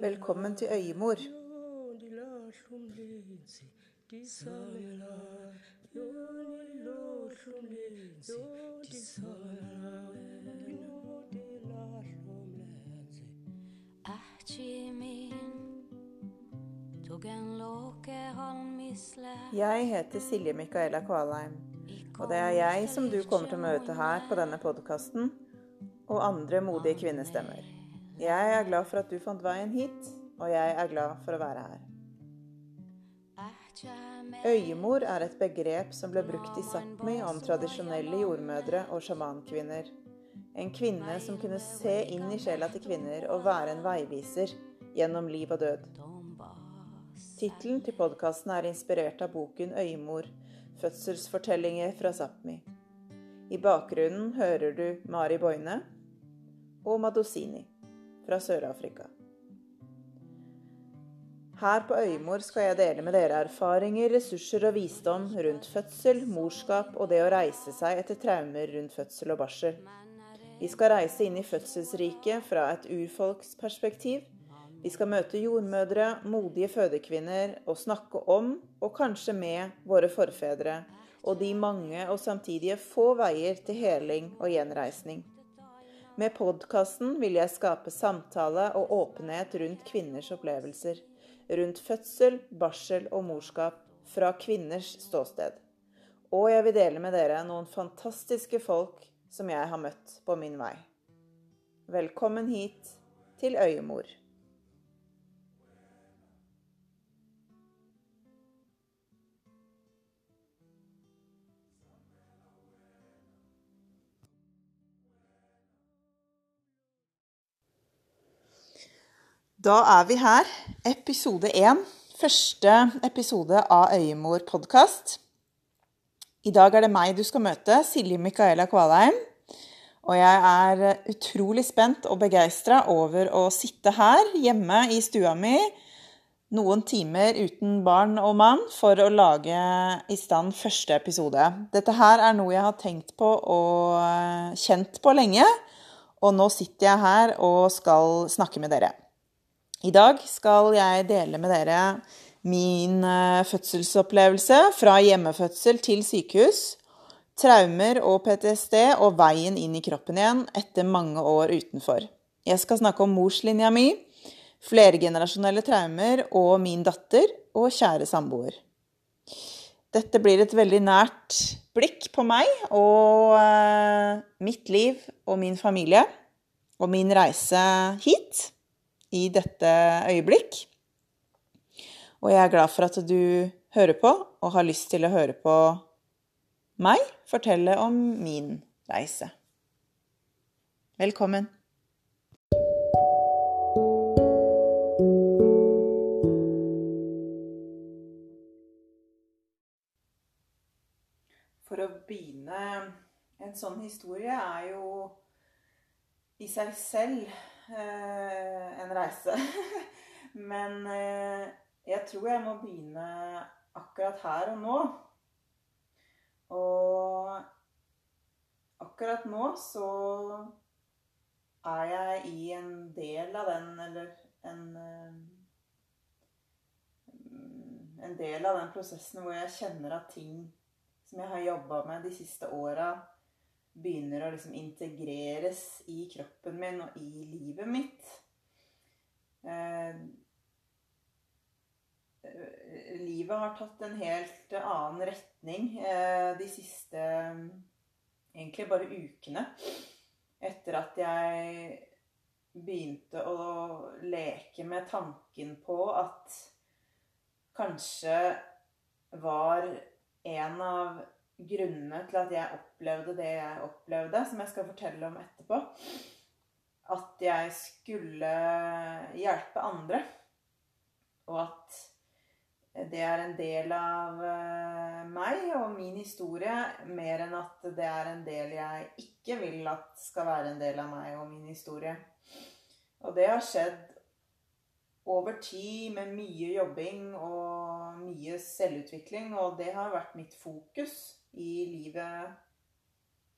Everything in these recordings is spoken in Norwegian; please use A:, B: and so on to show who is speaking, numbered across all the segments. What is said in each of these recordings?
A: Velkommen til Øyemor. Jeg heter Silje Micaela Kvalheim, og det er jeg som du kommer til å møte her på denne podkasten, og andre modige kvinnestemmer. Jeg er glad for at du fant veien hit, og jeg er glad for å være her. Øyemor er et begrep som ble brukt i Sápmi om tradisjonelle jordmødre og sjamankvinner. En kvinne som kunne se inn i sjela til kvinner og være en veiviser gjennom liv og død. Tittelen til podkasten er inspirert av boken 'Øymor fødselsfortellinger fra Sápmi'. I bakgrunnen hører du Mari Boine og Madosini fra Sør-Afrika. Her på Øymor skal jeg dele med dere erfaringer, ressurser og visdom rundt fødsel, morskap og det å reise seg etter traumer rundt fødsel og barsel. Vi skal reise inn i fødselsriket fra et urfolksperspektiv vi skal møte jordmødre, modige fødekvinner og snakke om, og kanskje med, våre forfedre og de mange og samtidige få veier til heling og gjenreisning. Med podkasten vil jeg skape samtale og åpenhet rundt kvinners opplevelser. Rundt fødsel, barsel og morskap fra kvinners ståsted. Og jeg vil dele med dere noen fantastiske folk som jeg har møtt på min vei. Velkommen hit til Øyemor. Da er vi her. Episode én. Første episode av Øyemor podkast. I dag er det meg du skal møte, Silje Micaela Kvalheim. Og jeg er utrolig spent og begeistra over å sitte her hjemme i stua mi noen timer uten barn og mann for å lage i stand første episode. Dette her er noe jeg har tenkt på og kjent på lenge. Og nå sitter jeg her og skal snakke med dere. I dag skal jeg dele med dere min eh, fødselsopplevelse fra hjemmefødsel til sykehus. Traumer og PTSD og veien inn i kroppen igjen etter mange år utenfor. Jeg skal snakke om morslinja mi, flergenerasjonelle traumer og min datter og kjære samboer. Dette blir et veldig nært blikk på meg og eh, mitt liv og min familie og min reise hit i dette øyeblikk. Og jeg er glad for at du hører på og har lyst til å høre på meg fortelle om min reise. Velkommen. For å begynne En sånn historie er jo i seg selv en reise. Men eh, jeg tror jeg må begynne akkurat her og nå. Og akkurat nå så er jeg i en del av den, eller en eh, En del av den prosessen hvor jeg kjenner at ting som jeg har jobba med de siste åra, begynner å liksom integreres i kroppen min og i livet mitt. Eh, livet har tatt en helt annen retning eh, de siste egentlig bare ukene. Etter at jeg begynte å leke med tanken på at kanskje var en av grunnene til at jeg opplevde det jeg opplevde, som jeg skal fortelle om etterpå. At jeg skulle hjelpe andre. Og at det er en del av eh, meg og min historie, mer enn at det er en del jeg ikke vil at skal være en del av meg og min historie. Og det har skjedd over tid med mye jobbing og mye selvutvikling, og det har vært mitt fokus i livet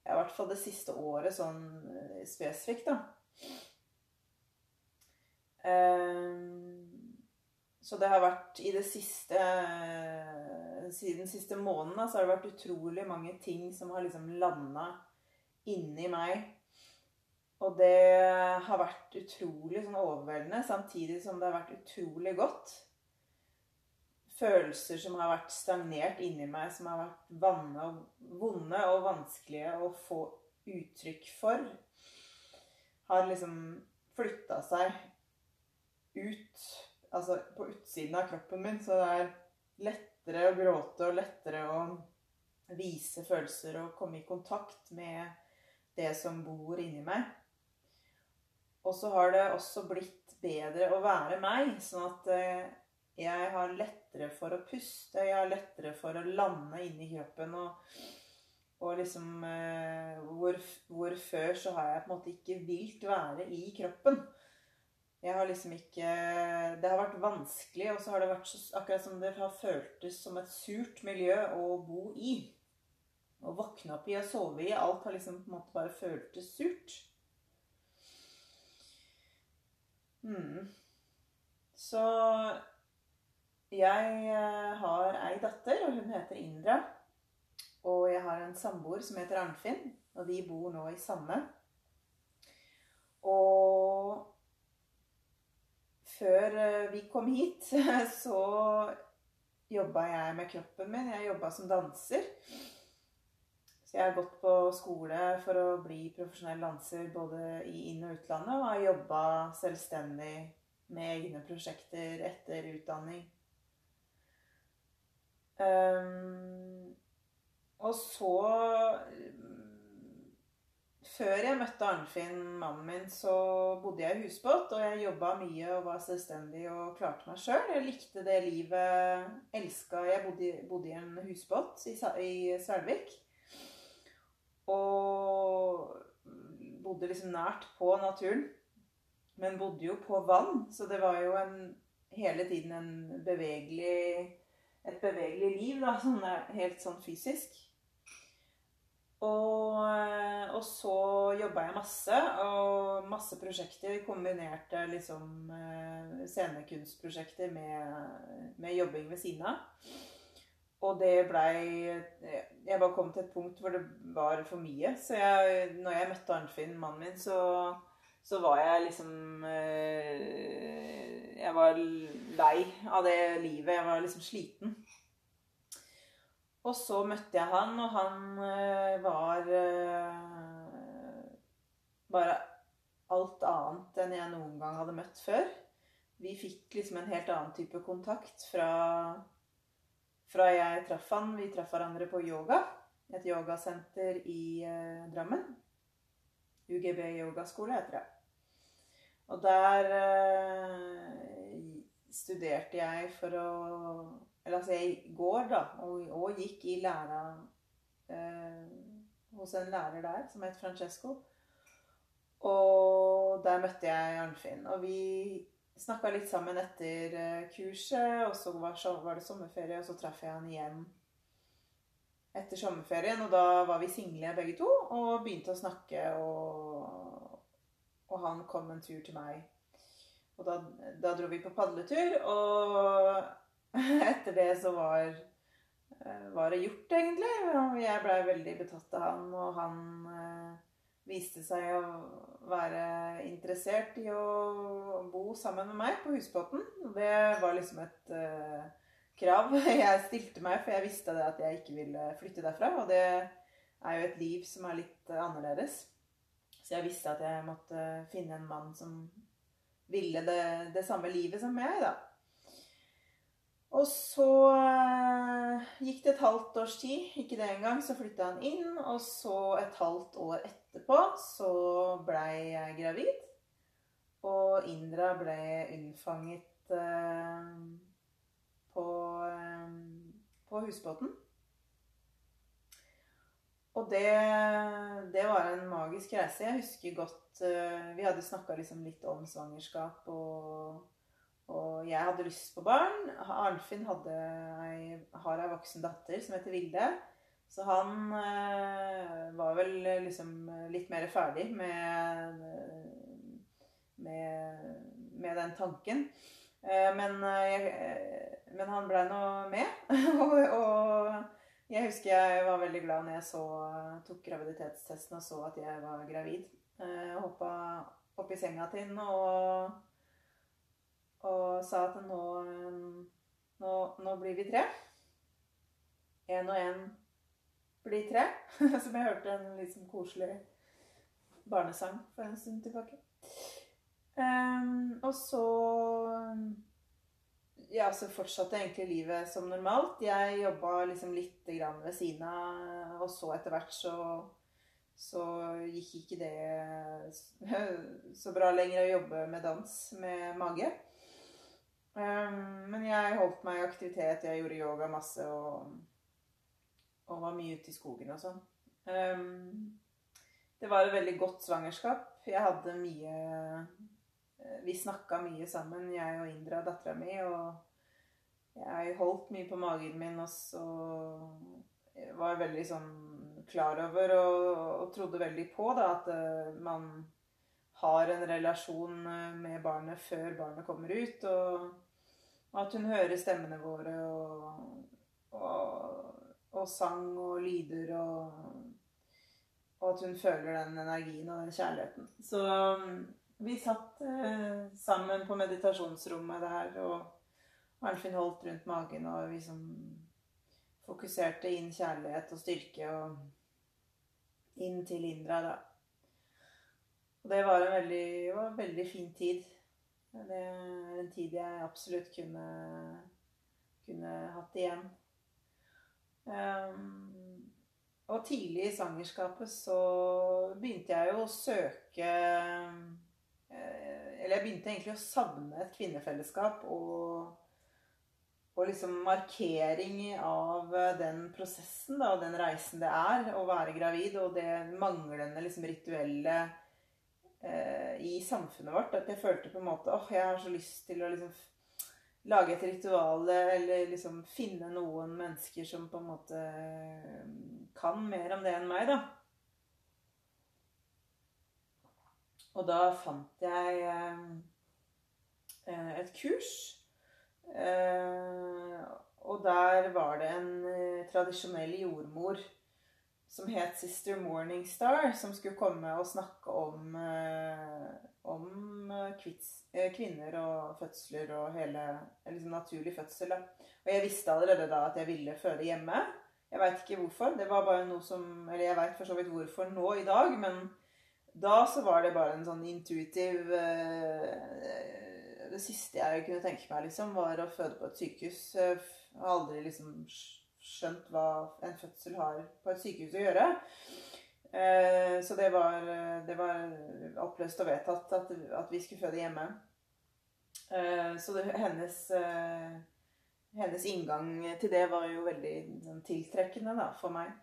A: I hvert fall det siste året sånn eh, spesifikt, da. Um, så det har vært i det siste Siden siste måneden så har det vært utrolig mange ting som har liksom landa inni meg. Og det har vært utrolig sånn overveldende, samtidig som det har vært utrolig godt følelser som har vært stagnert inni meg, som har vært vanne og, vonde og vanskelige å få uttrykk for, har liksom flytta seg ut Altså på utsiden av kroppen min. Så det er lettere å gråte og lettere å vise følelser og komme i kontakt med det som bor inni meg. Og så har det også blitt bedre å være meg, sånn at eh, jeg har lettere for å puste. Jeg har lettere for å lande inni kroppen. Og, og liksom eh, hvor, hvor, før så har jeg på en måte ikke vilt være i kroppen. Jeg har liksom ikke Det har vært vanskelig, og så har det vært så, akkurat som det har føltes som et surt miljø å bo i. Å våkne opp i og sove i. Alt har liksom på en måte bare føltes surt. Mm. Så jeg eh, har ei datter, og hun heter Indra. Og jeg har en samboer som heter Arnfinn, og vi bor nå i samme. Og før eh, vi kom hit, så jobba jeg med kroppen min. Jeg jobba som danser. Så jeg har gått på skole for å bli profesjonell danser både i inn- og utlandet, og har jobba selvstendig med egne prosjekter etter utdanning. Um, og så Før jeg møtte Arnfinn, mannen min, så bodde jeg i husbåt. Og jeg jobba mye og var selvstendig og klarte meg sjøl. Jeg likte det livet. Elska Jeg bodde, bodde, i en husbåt i, i Svelvik. Og bodde liksom nært på naturen. Men bodde jo på vann, så det var jo en, hele tiden en bevegelig et bevegelig liv, da, sånn, helt sånn fysisk. Og, eh, og så jobba jeg masse, og masse prosjekter. Kombinerte liksom eh, scenekunstprosjekter med, med jobbing ved siden av. Og det blei Jeg bare kom til et punkt hvor det var for mye. Så jeg, når jeg møtte Arnfinn, mannen min, så, så var jeg liksom eh, jeg var lei av det livet. Jeg var liksom sliten. Og så møtte jeg han, og han eh, var eh, bare alt annet enn jeg noen gang hadde møtt før. Vi fikk liksom en helt annen type kontakt fra, fra jeg traff han. Vi traff hverandre på yoga. Et yogasenter i eh, Drammen. UGB yogaskole heter det. Og der studerte jeg for å Eller altså, jeg går, da, og, og gikk i læra eh, hos en lærer der som het Francesco. Og der møtte jeg Arnfinn. Og vi snakka litt sammen etter eh, kurset, og så var, var det sommerferie, og så traff jeg han igjen etter sommerferien. Og da var vi single begge to og begynte å snakke og og han kom en tur til meg. Og da, da dro vi på padletur, og etter det så var, eh, var det gjort, egentlig. Jeg blei veldig betatt av han, og han eh, viste seg å være interessert i å bo sammen med meg på husbåten. Det var liksom et uh, krav jeg stilte meg, for jeg visste det at jeg ikke ville flytte derfra. Og det er jo et liv som er litt annerledes. Så jeg visste at jeg måtte finne en mann som ville det, det samme livet som meg, da. Og så uh, gikk det et halvt års tid, ikke det engang, så flytta han inn. Og så et halvt år etterpå så blei jeg gravid. Og Indra ble unnfanget uh, på, uh, på husbåten. Og det, det, var en magisk reise. Jeg husker godt uh, Vi hadde snakka liksom litt om svangerskap, og, og, jeg hadde lyst på barn. Arnfinn ei, har ei voksen datter som heter Vilde. Så han eh, var vel liksom litt mer ferdig med, med, med den tanken. Eh, men, men han blei nå med. og, og jeg husker jeg var veldig glad når jeg så, tok graviditetstesten og så at jeg var gravid. Jeg hoppa opp i senga til henne og, og sa at nå, nå, nå blir vi tre. Én og én blir tre. Som jeg hørte en sånn koselig barnesang for en stund tilbake. Og så Ja, så fortsatte egentlig livet som normalt. Jeg jobba liksom litt grann ved siden av, og så etter hvert så så gikk ikke det så bra lenger å jobbe med dans med mage. Um, men jeg holdt meg i aktivitet. Jeg gjorde yoga masse og, og var mye ute i skogen og sånn. Um, det var et veldig godt svangerskap. Jeg hadde mye Vi snakka mye sammen, jeg og Indra, dattera mi. Og jeg holdt mye på magen min, og så var veldig sånn klar over og, og trodde veldig på da, at uh, man har en relasjon eh, med barnet før barnet kommer ut. Og, og at hun hører stemmene våre og, og, og sang og lyder og og at hun føler den energien og den kjærligheten. Så vi satt eh, sammen på meditasjonsrommet der, og Arnfinn holdt rundt magen, og vi som fokuserte inn kjærlighet og styrke og inn til Indra, da. Og det var en veldig, var en veldig fin tid. Det er en tid jeg absolutt kunne, kunne hatt igjen. Um, og tidlig i svangerskapet så begynte jeg jo å søke Eller jeg begynte egentlig å savne et kvinnefellesskap og, og liksom markering av den prosessen da, og den reisen det er å være gravid, og det manglende liksom rituelle eh, i samfunnet vårt. At jeg følte på en måte åh, jeg har så lyst til å liksom lage et ritual eller liksom finne noen mennesker som på en måte eh, kan mer om det enn meg, da. Og da fant jeg eh, et kurs. Eh, og der var det en tradisjonell jordmor som het Sister Morningstar, som skulle komme og snakke om, eh, om kvits, eh, kvinner og fødsler og hele liksom naturlig fødsel. Og jeg visste allerede da at jeg ville føde hjemme. Jeg veit ikke hvorfor. Det var bare noe som Eller jeg veit for så vidt hvorfor nå i dag, men da så var det bare en sånn intuitiv Det siste jeg kunne tenke meg, liksom, var å føde på et sykehus. Jeg har aldri liksom skjønt hva en fødsel har på et sykehus å gjøre. Eh, så det var, det var oppløst og vedtatt at, at, vi skulle føde hjemme. Eh, så det, hennes, eh, hennes inngang til det var jo veldig sånn, tiltrekkende da, for meg.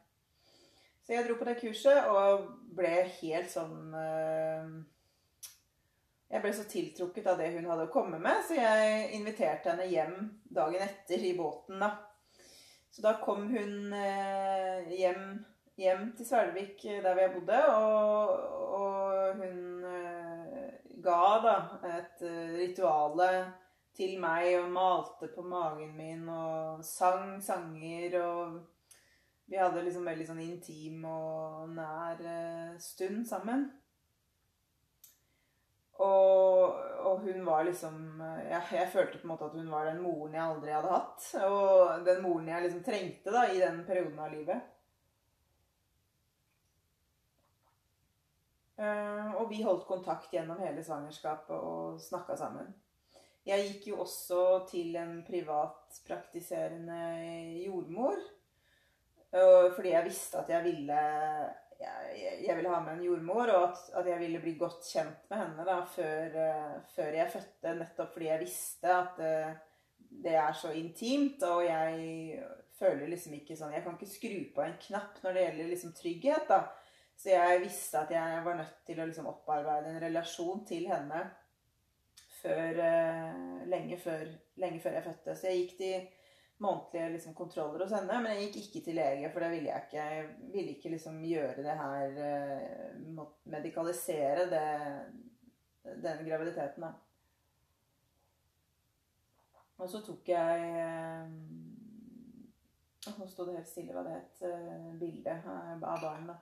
A: Så jeg dro på det kurset og ble helt sånn Jeg ble så tiltrukket av det hun hadde å komme med, så jeg inviterte henne hjem dagen etter i båten. da. Så da kom hun eh, hjem, hjem til Svelvik, der der vi bodde, og, og hun eh, ga da et rituale til meg og malte på magen min og sang sanger og Vi hadde liksom veldig sånn intim og nær stund sammen. Og, og, hun var liksom jeg, jeg, følte på en måte at hun var den moren jeg aldri hadde hatt. Og den moren jeg liksom trengte da, i den perioden av livet. Uh, og vi holdt kontakt gjennom hele svangerskapet og snakka sammen. Jeg gikk jo også til en privatpraktiserende jordmor. Fordi jeg visste at jeg ville jeg, jeg, ville ha med en jordmor, og at, at, jeg ville bli godt kjent med henne da, før, uh, før jeg fødte. Nettopp fordi jeg visste at uh, det er så intimt, og jeg føler liksom ikke sånn Jeg kan ikke skru på en knapp når det gjelder liksom trygghet, da. Så jeg visste at jeg var nødt til å liksom opparbeide en relasjon til henne før, uh, lenge, før, lenge før jeg fødte. Så jeg gikk til månedlige liksom, kontroller hos henne. Men jeg gikk ikke til lege, for det ville jeg ikke. Jeg ville ikke liksom gjøre det her uh, Medikalisere det, den graviditeten, da. Og så tok jeg eh, Nå sto det helt stille hva det het. eh, Bilde av barnet.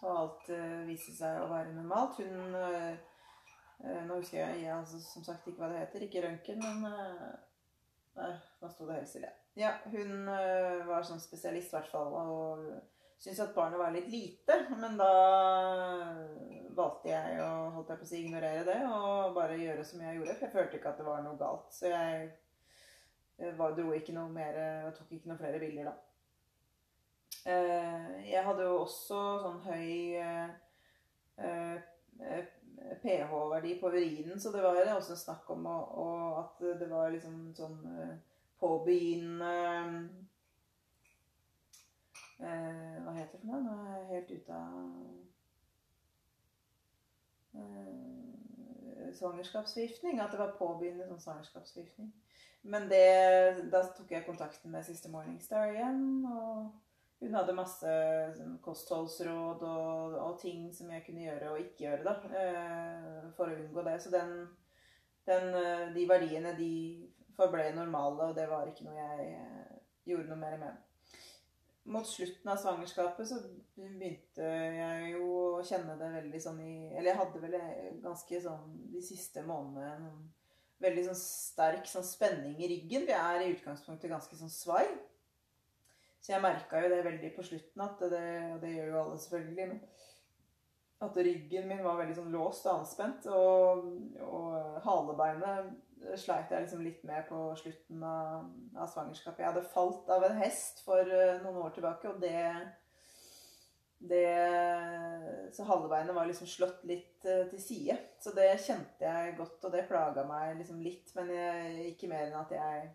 A: Og alt uh, viste seg å være normalt. Hun uh, Nå husker jeg, jeg altså, som sagt ikke hva det heter. Ikke røntgen, men uh, Nå sto det helt stille. Ja, hun var sånn spesialist, i hvert fall, og syntes at barnet var litt lite. Men da valgte jeg å holdt jeg på å si, ignorere det og bare gjøre som jeg gjorde. For jeg følte ikke at det var noe galt. Så jeg var, dro ikke noe mer og tok ikke noen flere bilder da. Jeg hadde jo også sånn høy pH-verdi på urinen, så det var også snakk om å, å, at det var liksom sånn påbegynnende eh, Hva heter det for noe? Nå er jeg helt ute av eh, Svangerskapsforgiftning. At det var påbegynnende sånn svangerskapsforgiftning. Men det, da tok jeg kontakten med Siste Morningstar igjen. og hun hadde masse sånn, kostholdsråd og, og, ting som jeg kunne gjøre og ikke gjøre da, eh, for å unngå det. Så den, den, eh, de verdiene de forble normale, og det var ikke noe jeg eh, gjorde noe mer med. Mot slutten av svangerskapet så begynte jeg jo å kjenne det veldig sånn i Eller jeg hadde vel ganske sånn de siste månedene en veldig sånn sterk sånn spenning i ryggen. Vi er i utgangspunktet ganske sånn svai. Så jeg merka jo det veldig på slutten, at det, og det gjør jo alle selvfølgelig, men at ryggen min var veldig sånn låst og anspent. Og, og halebeinet sleit jeg liksom litt med på slutten av, av, svangerskapet. Jeg hadde falt av en hest for uh, noen år tilbake, og det, det Så halebeinet var liksom slått litt uh, til side. Så det kjente jeg godt, og det plaga meg liksom litt. Men jeg, ikke mer enn at jeg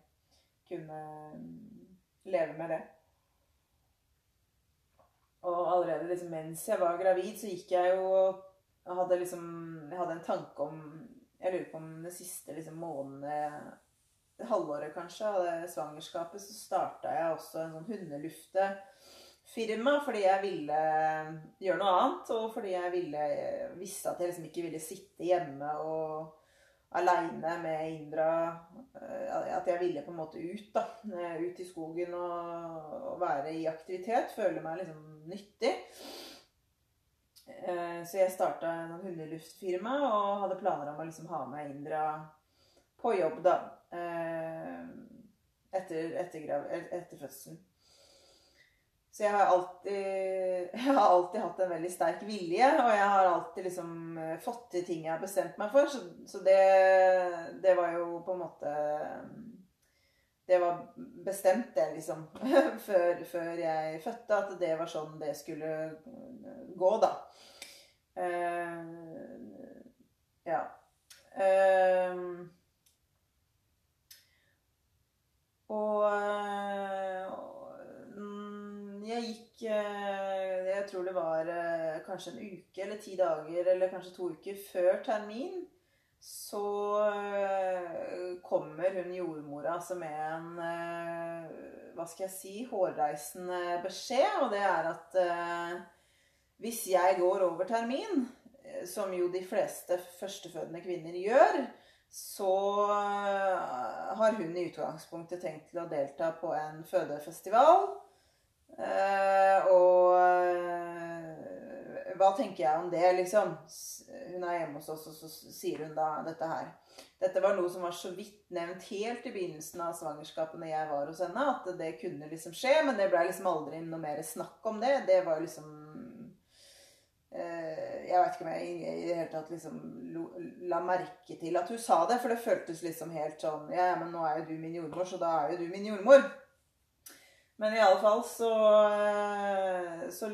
A: kunne leve med det. Og allerede liksom mens jeg var gravid, så gikk jeg jo og hadde liksom Jeg hadde en tanke om Jeg lurer på om det siste liksom månedene halvåret kanskje av det svangerskapet, så starta jeg også en sånn hundeluftefirma fordi jeg ville gjøre noe annet. Og fordi jeg ville, visste at jeg liksom ikke ville sitte hjemme og aleine med Indra. At jeg ville på en måte ut, da. Ut i skogen og, og være i aktivitet. Føle meg liksom nyttig. Eh, så jeg starta en hundeluftfirma og hadde planer om å liksom ha med Indra på jobb, da. Eh, etter, etter, etter fødselen. Så jeg har, alltid, jeg har alltid hatt en veldig sterk vilje, og jeg har alltid liksom eh, fått til ting jeg har bestemt meg for. Så, så det, det, var jo på en måte det var bestemt, det, liksom, før, før, jeg fødte, at det var sånn det skulle gå, da. Uh, ja. Uh, og uh, jeg gikk Jeg tror det var kanskje en uke eller ti dager eller kanskje to uker før termin så eh, kommer hun jordmora altså med en eh, hva skal jeg si hårreisende beskjed, og det er at eh, hvis jeg går over termin, som jo de fleste førstefødende kvinner gjør, så har hun i utgangspunktet tenkt til å delta på en fødefestival. Og hva tenker jeg om det, liksom? Hun er hjemme hos oss, og så sier hun da dette her. Dette var noe som var så vidt nevnt helt i begynnelsen av svangerskapet når jeg var hos henne, at det kunne liksom skje, men det ble liksom aldri noe mer snakk om det. Det var liksom eh, Jeg vet ikke om jeg i det hele tatt liksom la merke til at hun sa det, for det føltes liksom helt sånn Ja, men nå er jo du min jordmor, så da er jo du min jordmor. Men i alle fall så, eh, så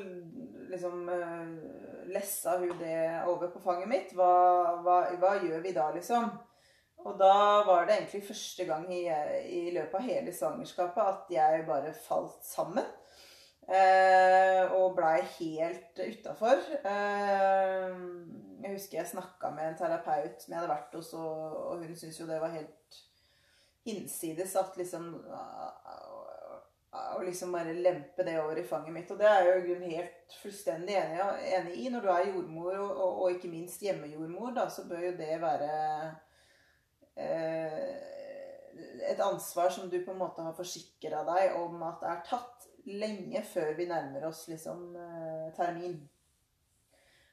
A: liksom uh, lessa hun det over på fanget mitt. Hva, hva, hva, gjør vi da, liksom? Og da var det egentlig første gang i, i løpet av hele svangerskapet at jeg bare falt sammen. Eh, og blei helt utafor. Eh, jeg husker jeg snakka med en terapeut som jeg hadde vært hos, og, og hun syntes jo det var helt hinsides at liksom Å liksom bare lempe det over i fanget mitt. Og det er jeg jo helt fullstendig enig, enig, i. Når du er jordmor, og, og, og ikke minst hjemmejordmor, da, så bør jo det være eh, et ansvar som du på en måte har forsikra deg om at er tatt lenge før vi nærmer oss liksom eh, termin.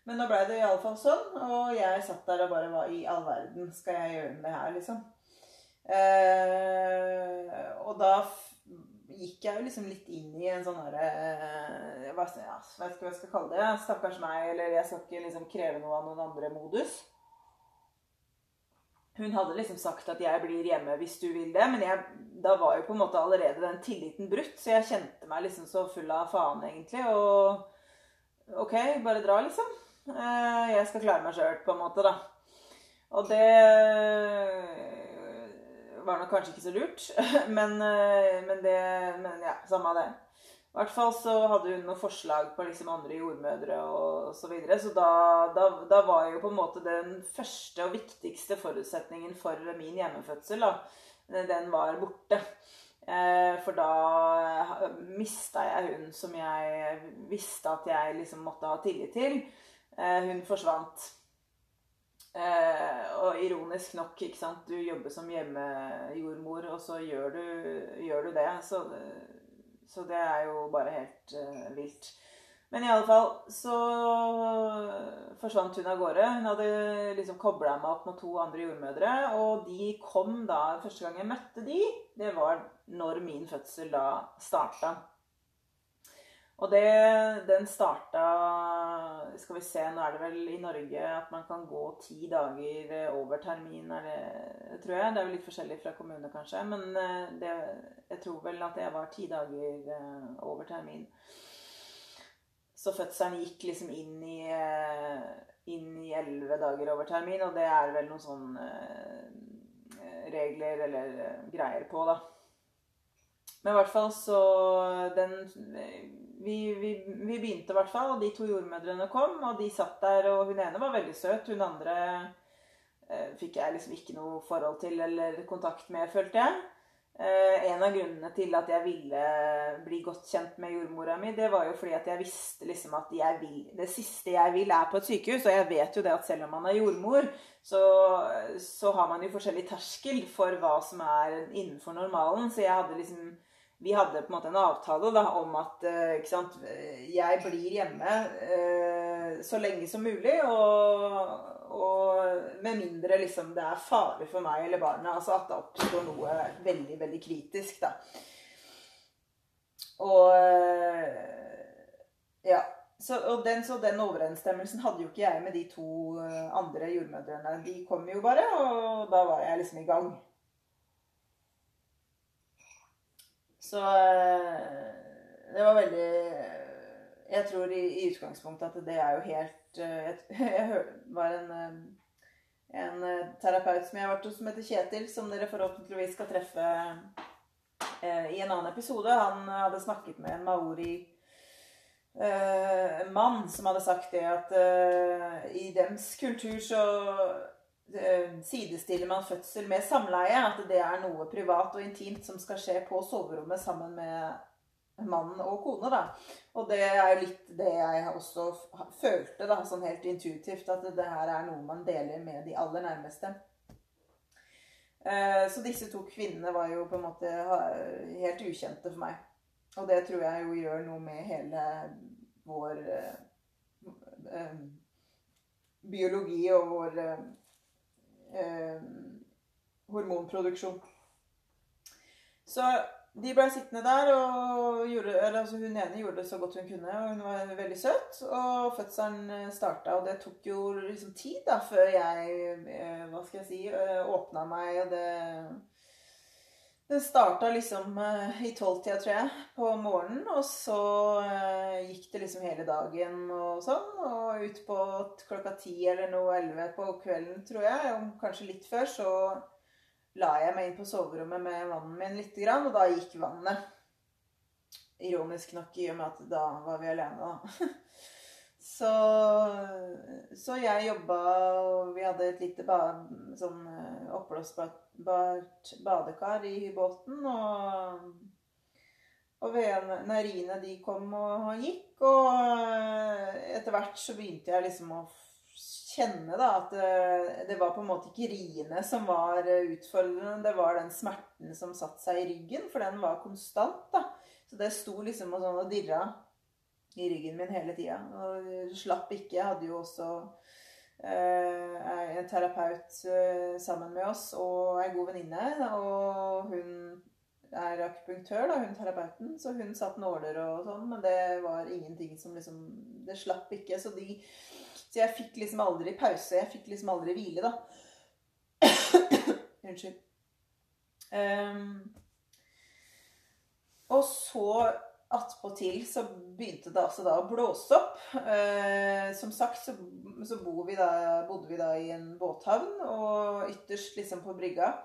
A: Men nå blei det iallfall sånn, og jeg satt der og bare Hva i all verden skal jeg gjøre med det her, liksom? Eh, og da gikk jeg jo liksom litt inn i en sånn herre eh, Jeg vet ikke hva jeg skal kalle det. Stakkars meg, eller jeg skal ikke liksom kreve noe av noen andre-modus. Hun hadde liksom sagt at 'jeg blir hjemme hvis du vil det', men jeg, da var jo på en måte allerede den tilliten brutt, så jeg kjente meg liksom så full av faen, egentlig. Og OK, bare dra, liksom. Eh, jeg skal klare meg sjøl, på en måte, da. Og det var nok kanskje ikke så lurt, men, eh, men det Men ja, samme det. I hvert fall så hadde hun noen forslag på liksom andre jordmødre og så videre. Så da, da, da, var jo på en måte den første og viktigste forutsetningen for min hjemmefødsel, da, den var borte. Eh, for da mista jeg hun som jeg visste at jeg liksom måtte ha tillit til. Eh, hun forsvant. Eh, og ironisk nok, ikke sant Du jobber som hjemmejordmor, og så gjør du, gjør du det. Så, så, det er jo bare helt eh, vilt. Men i alle fall så forsvant hun av gårde. Hun hadde liksom kobla meg opp med to andre jordmødre. Og de kom da Første gang jeg møtte de, det var når min fødsel da starta. Og det, den starta Skal vi se, nå er det vel i Norge at man kan gå ti dager eh, over termin, er det, tror jeg. Det er jo litt forskjellig fra kommune, kanskje. Men eh, det, jeg tror vel at jeg var ti dager eh, over termin. Så fødselen gikk liksom inn i inn i elleve dager over termin, og det er vel noen sånne regler eller greier på, da. Men i hvert fall så den vi, vi, vi, begynte i hvert fall, og de to jordmødrene kom. Og de satt der, og hun ene var veldig søt. Hun andre eh, fikk jeg liksom ikke noe forhold til eller kontakt med, følte jeg. Eh, en av grunnene til at jeg ville bli godt kjent med jordmora mi, det var jo fordi at jeg visste liksom at jeg vil, det siste jeg vil, er på et sykehus. Og jeg vet jo det at selv om man er jordmor, så, så har man jo forskjellig terskel for hva som er innenfor normalen. Så jeg hadde liksom vi hadde på en måte en avtale da, om at eh, sant, jeg blir hjemme eh, så lenge som mulig. Og, og med mindre liksom, det er fare for meg eller barna. Altså at det oppstår noe veldig, veldig kritisk, da. Og eh, Ja. Så, og den, så den overensstemmelsen hadde jo ikke jeg med de to andre jordmødrene. De kom jo bare, og da var jeg liksom i gang. Så eh, det var veldig Jeg tror i, i utgangspunktet at det er jo helt eh, Jeg, jeg var en, eh, en terapeut som jeg har vært hos, som heter Kjetil, som dere forhåpentligvis skal treffe i en annen episode. Han hadde snakket med en maori mann som hadde sagt det at i dems kultur så Eh, sidestiller man fødsel med samleie. At det er noe privat og intimt som skal skje på soverommet sammen med mannen og kone. da. Og det er litt det jeg også følte, da, sånn helt intuitivt, at det her er noe man deler med de aller nærmeste. Eh, så disse to kvinnene var jo på en måte helt ukjente for meg. Og det tror jeg jo gjør noe med hele vår eh, biologi og vår eh, hormonproduksjon. Så de ble sittende der, og gjorde, altså hun ene gjorde det så godt hun kunne. og Hun var veldig søt. Og fødselen eh, starta, og det tok jo liksom tid da, før jeg eh, hva skal jeg si, eh, åpna meg. og det det starta liksom uh, i tolvtida, tror jeg, på morgenen. Og så uh, gikk det liksom hele dagen og sånn. Og ut på klokka ti eller noe elleve på kvelden, tror jeg, om kanskje litt før, så la jeg meg inn på soverommet med mannen min lite grann, og da gikk vannet. Ironisk nok i og med at da var vi alene, da. så så jeg jobba, og vi hadde et lite ba, sånn eh, oppblåsbart badekar i båten. Og, og Rine de kom og gikk. Og eh, etter hvert så begynte jeg liksom å kjenne da, at det, det, var på en måte ikke riene som var utfordrende. Det var den smerten som satte seg i ryggen, for den var konstant. da. Så det sto liksom og sånn og dirra i ryggen min hele tida. Og slapp ikke. Jeg hadde jo også eh, en terapeut eh, sammen med oss og ei god venninne. Og hun er akupunktør, da, hun terapeuten, så hun satt nåler og sånn, men det var ingenting som liksom Det slapp ikke. Så, de, så jeg fikk liksom aldri pause. Jeg fikk liksom aldri hvile, da. Unnskyld. Um, og så attpåtil så begynte det altså da å blåse opp. Eh, som sagt så, så vi da, bodde vi da i en båthavn, og ytterst liksom på brygga.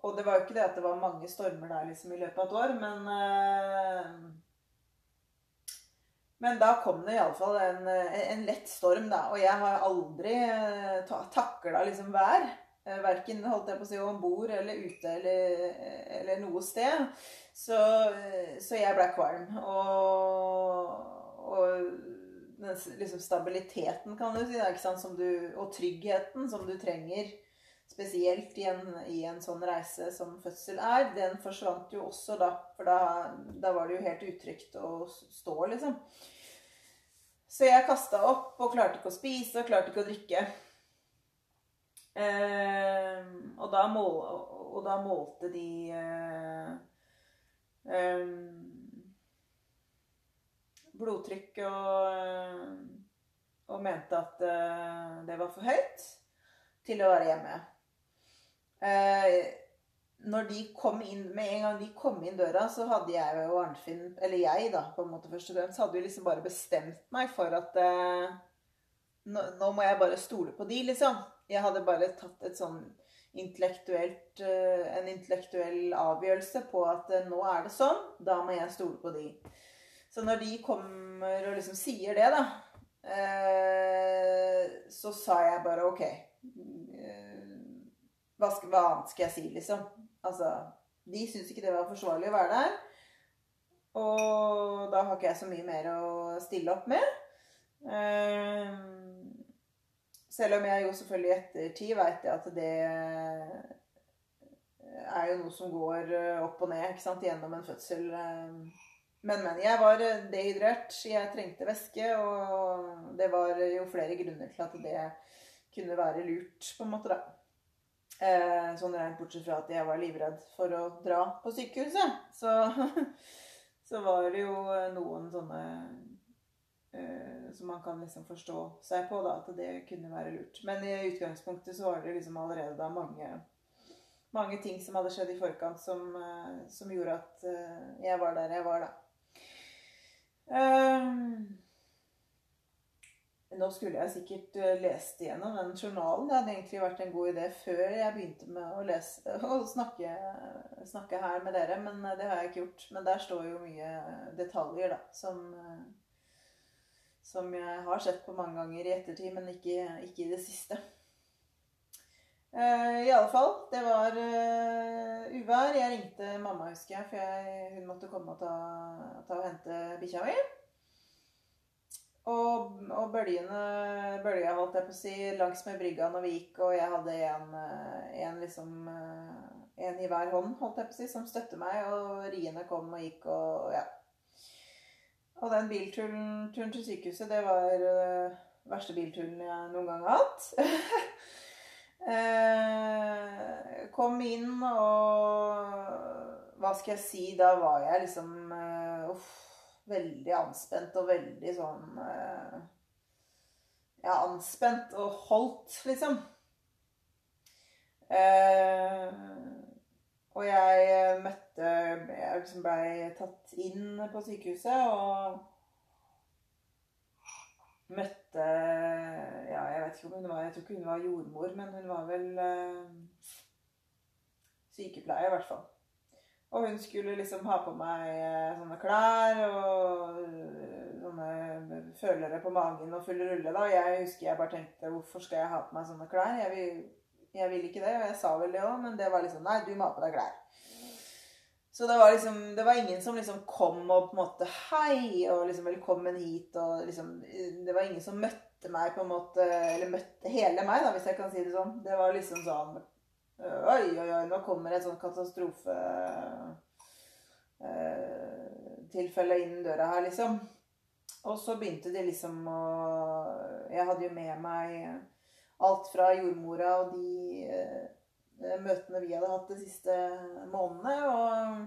A: Og det var jo ikke det at det var mange stormer der liksom i løpet av et år, men eh, Men da kom det iallfall en, en lett storm, da. Og jeg har aldri ta, takla liksom vær. Eh, Verken holdt jeg på å si om bord eller ute eller, eller noe sted. Så, så jeg ble kvalm. Og, og den liksom stabiliteten, kan du si, da, du, og tryggheten som du trenger spesielt i en, i en, sånn reise som fødsel er, den forsvant jo også da. For da, da var det jo helt utrygt å stå, liksom. Så jeg kasta opp og klarte ikke å spise og klarte ikke å drikke. Eh, og, da mål, og, da målte de eh, eh, blodtrykk og, eh, og mente at eh, det var for høyt til å være hjemme. Eh, når de kom inn, Med en gang de kom inn døra, så hadde jeg og Arnfinn Eller jeg, da, på en måte først og fremst, hadde jo liksom bare bestemt meg for at nå, nå, må jeg bare stole på de, liksom. Jeg hadde bare tatt et sånn intellektuelt, eh, en intellektuell avgjørelse på at eh, nå er det sånn, da må jeg stole på de. Så når de kommer og liksom sier det, da, eh, så sa jeg bare OK. Hva, skal, hva annet skal jeg si, liksom? Altså, de syntes ikke det var forsvarlig å være der. Og da har ikke jeg så mye mer å stille opp med. Selv om jeg jo selvfølgelig i ettertid veit at det er jo noe som går eh, opp og ned ikke sant, gjennom en fødsel. Eh. Men, men. Jeg var eh, dehydrert. Jeg trengte væske. Og det var jo flere grunner til at det kunne være lurt, på en måte, da. Sånn rent bortsett fra at jeg var livredd for å dra på sykehuset. Så, så var det jo noen sånne Eh, så man kan liksom forstå seg på da, at det kunne være lurt. Men i utgangspunktet så var det liksom allerede da mange, mange ting som hadde skjedd i forkant som, eh, som gjorde at eh, jeg var der jeg var da. Nå skulle jeg sikkert lest igjennom den journalen. Det hadde egentlig vært en god idé før jeg begynte med å lese og snakke, snakke her med dere, men det har jeg ikke gjort. Men der står jo mye detaljer da, som som jeg har sett på mange ganger i ettertid, men ikke, ikke i det siste. Uh, I alle fall, det var uh, uvær. Jeg ringte mamma, husker jeg, for jeg, hun måtte komme og ta, ta og hente bikkja mi. Og, og bølgene bølga, holdt jeg på å si, langs med brygga når vi gikk, og jeg hadde en, eh, en liksom En i hver hånd, holdt jeg på å si, som støtte meg, og riene kom og gikk og ja. Og den bilturen turen til sykehuset, det var uh, verste bilturen jeg noen gang har hatt. uh, kom inn, og hva skal jeg si Da var jeg liksom uh, uff, veldig anspent og veldig sånn Ja, anspent og holdt, liksom. Og jeg møtte jeg liksom blei tatt inn på sykehuset og møtte Ja, jeg vet ikke om hun var Jeg tror ikke hun var jordmor, men hun var vel øh, sykepleier, i hvert fall. Og hun skulle liksom ha på meg uh, sånne klær og sånne følere på magen og full rulle. da. Jeg husker jeg bare tenkte hvorfor skal jeg ha på meg sånne klær? Jeg vil, jeg vil ikke det. Og jeg sa vel det òg, men det var liksom Nei, du må ha på deg klær. Så det var liksom Det var ingen som liksom kom og på en måte Hei, og liksom velkommen hit, og liksom Det var ingen som møtte meg på en måte Eller møtte hele meg, da, hvis jeg kan si det sånn. Det var liksom sånn Oi, oi, oi, nå kommer et sånt katastrofe Eh, tilfelle innen døra her, liksom. Og så begynte de liksom å Jeg hadde jo med meg alt fra jordmora og de eh, møtene vi hadde hatt de siste månedene. Og,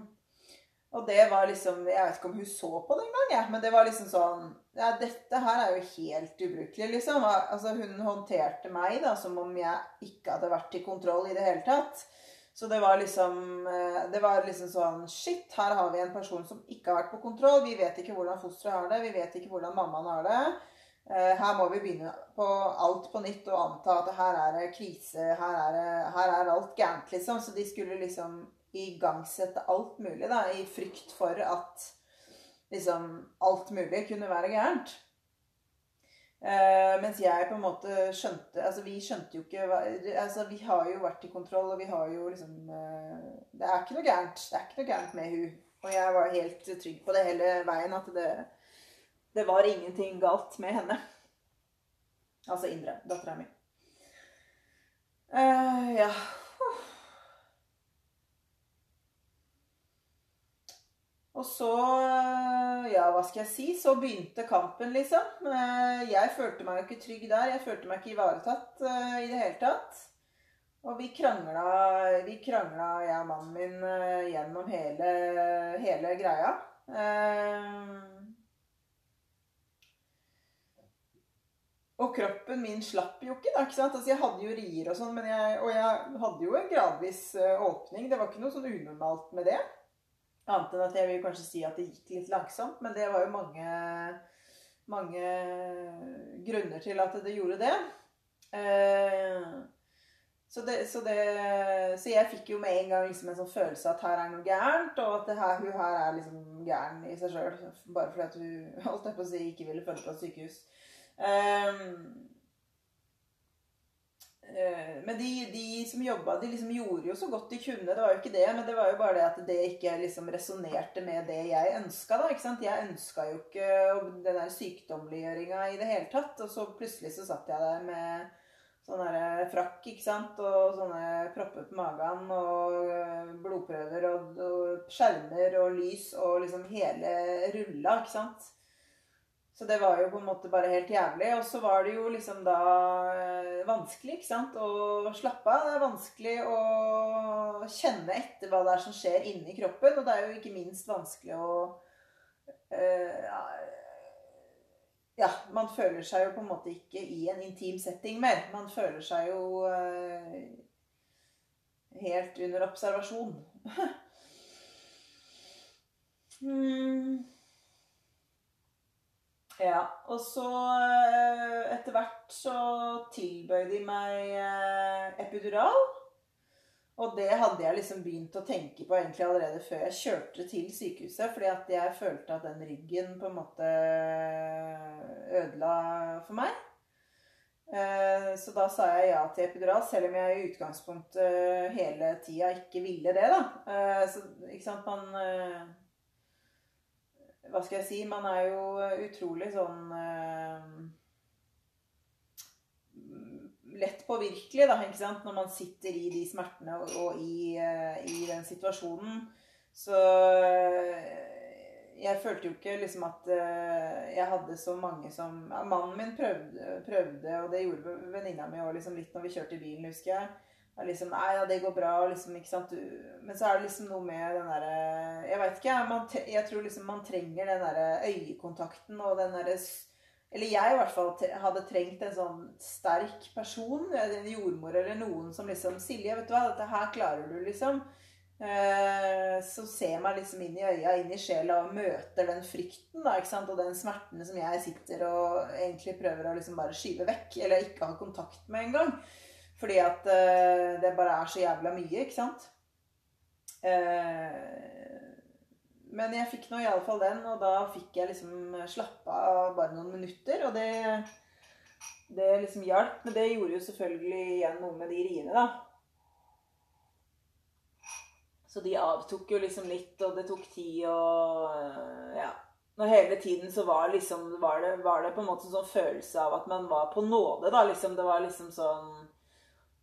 A: og, det var liksom Jeg vet ikke om hun så på det engang, ja, men det var liksom sånn Ja, dette her er jo helt ubrukelig, liksom. Altså, hun håndterte meg da som om jeg ikke hadde vært i kontroll i det hele tatt. Så det var liksom eh, Det var liksom sånn Shit, her har vi en person som ikke har vært på kontroll. Vi vet ikke hvordan fosteret har det. Vi vet ikke hvordan mammaen har det. Eh, her må vi begynne på alt på nytt og anta at her er det krise. Her er, her er alt gærent, liksom. Så de skulle liksom igangsette alt mulig, da, i frykt for at liksom alt mulig kunne være gærent. Uh, mens jeg på en måte skjønte Altså, vi skjønte jo ikke Altså, vi har jo vært i kontroll, og vi har jo liksom uh, Det er ikke noe gærent. Det er ikke noe gærent med hun. Og jeg var helt trygg på det hele veien, at det, det var ingenting galt med henne. Altså Indre, dattera mi. Uh, ja. Og så, eh, ja, hva skal jeg si, så begynte kampen, liksom. Eh, jeg følte meg jo ikke trygg der. Jeg følte meg ikke ivaretatt i det hele tatt. Og vi krangla, vi krangla, jeg og mannen min, gjennom hele, hele greia. Uh, og kroppen min slapp jo ikke, da. ikke sant? Altså, Jeg hadde jo rier og sånn, og jeg hadde jo en gradvis åpning. Det var ikke noe sånn unormalt med det. Annet enn at jeg vil kanskje si at det gikk litt langsomt. Men det var jo mange, mange grunner til at det gjorde det. Eh, så, det, så, det, så, jeg fikk jo med en gang liksom en sånn følelse at her er noe gærent, og at her, hun her er liksom gæren i seg sjøl. Bare fordi at hun holdt jeg på å si, ikke ville følge på et sykehus. Um, Eh, men de, de, som jobba, de liksom gjorde jo så godt de kunne. Det var jo ikke det, men det var jo bare det at det ikke liksom resonnerte med det jeg ønska. Jeg ønska jo ikke den der sykdommeliggjøringa i det hele tatt. Og så plutselig så satt jeg der med sånn frakk ikke sant? og sånne propper på magen og eh, blodprøver og, og skjermer og lys og liksom hele rulla, ikke sant. Så det var jo på en måte bare helt jævlig. Og så var det jo liksom da eh, vanskelig ikke sant, å slappe av. Det er vanskelig å kjenne etter hva det er som skjer inni kroppen. Og det er jo ikke minst vanskelig å uh, Ja, man føler seg jo på en måte ikke i en intim setting mer. Man føler seg jo uh, helt under observasjon. hmm. Ja. Og så eh, etter hvert så tilbød de meg eh, epidural. Og det hadde jeg liksom begynt å tenke på egentlig allerede før jeg kjørte til sykehuset. Fordi at jeg følte at den ryggen på en måte ødela for meg. Eh, så da sa jeg ja til epidural, selv om jeg i utgangspunktet hele tida ikke ville det. da. Så ikke sant, man hva skal jeg si? Man er jo utrolig sånn eh, Lett påvirkelig, da, ikke sant? Når man sitter i de smertene og, og i, eh, i, den situasjonen. Så eh, jeg følte jo ikke liksom at jeg hadde så mange som Mannen min prøvde, prøvde og det gjorde venninna mi òg liksom litt når vi kjørte i bilen, husker jeg er liksom Nei, ja, det går bra, liksom, ikke sant. Men så er det liksom noe med den derre Jeg veit ikke, jeg. jeg tror liksom man trenger den derre øyekontakten og den derre Eller jeg i hvert fall hadde trengt en sånn sterk person, en jordmor eller noen som liksom 'Silje, vet du hva, dette her klarer du', liksom. Eh, så ser meg liksom inn i øya, inn i sjela og møter den frykten da, ikke sant? og den smerten som jeg sitter og egentlig prøver å liksom bare skyve vekk, eller ikke ha kontakt med engang. Fordi at uh, det bare er så jævla mye, ikke sant? Uh, men jeg fikk nå iallfall den, og da fikk jeg liksom slappa av bare noen minutter. Og det, det liksom hjalp. Men det gjorde jo selvfølgelig igjen noe med de riene, da. Så de avtok jo liksom litt, og det tok tid og Ja. Når hele tiden så var, liksom, var, det, var det på en måte en sånn følelse av at man var på nåde, da. Liksom, det var liksom sånn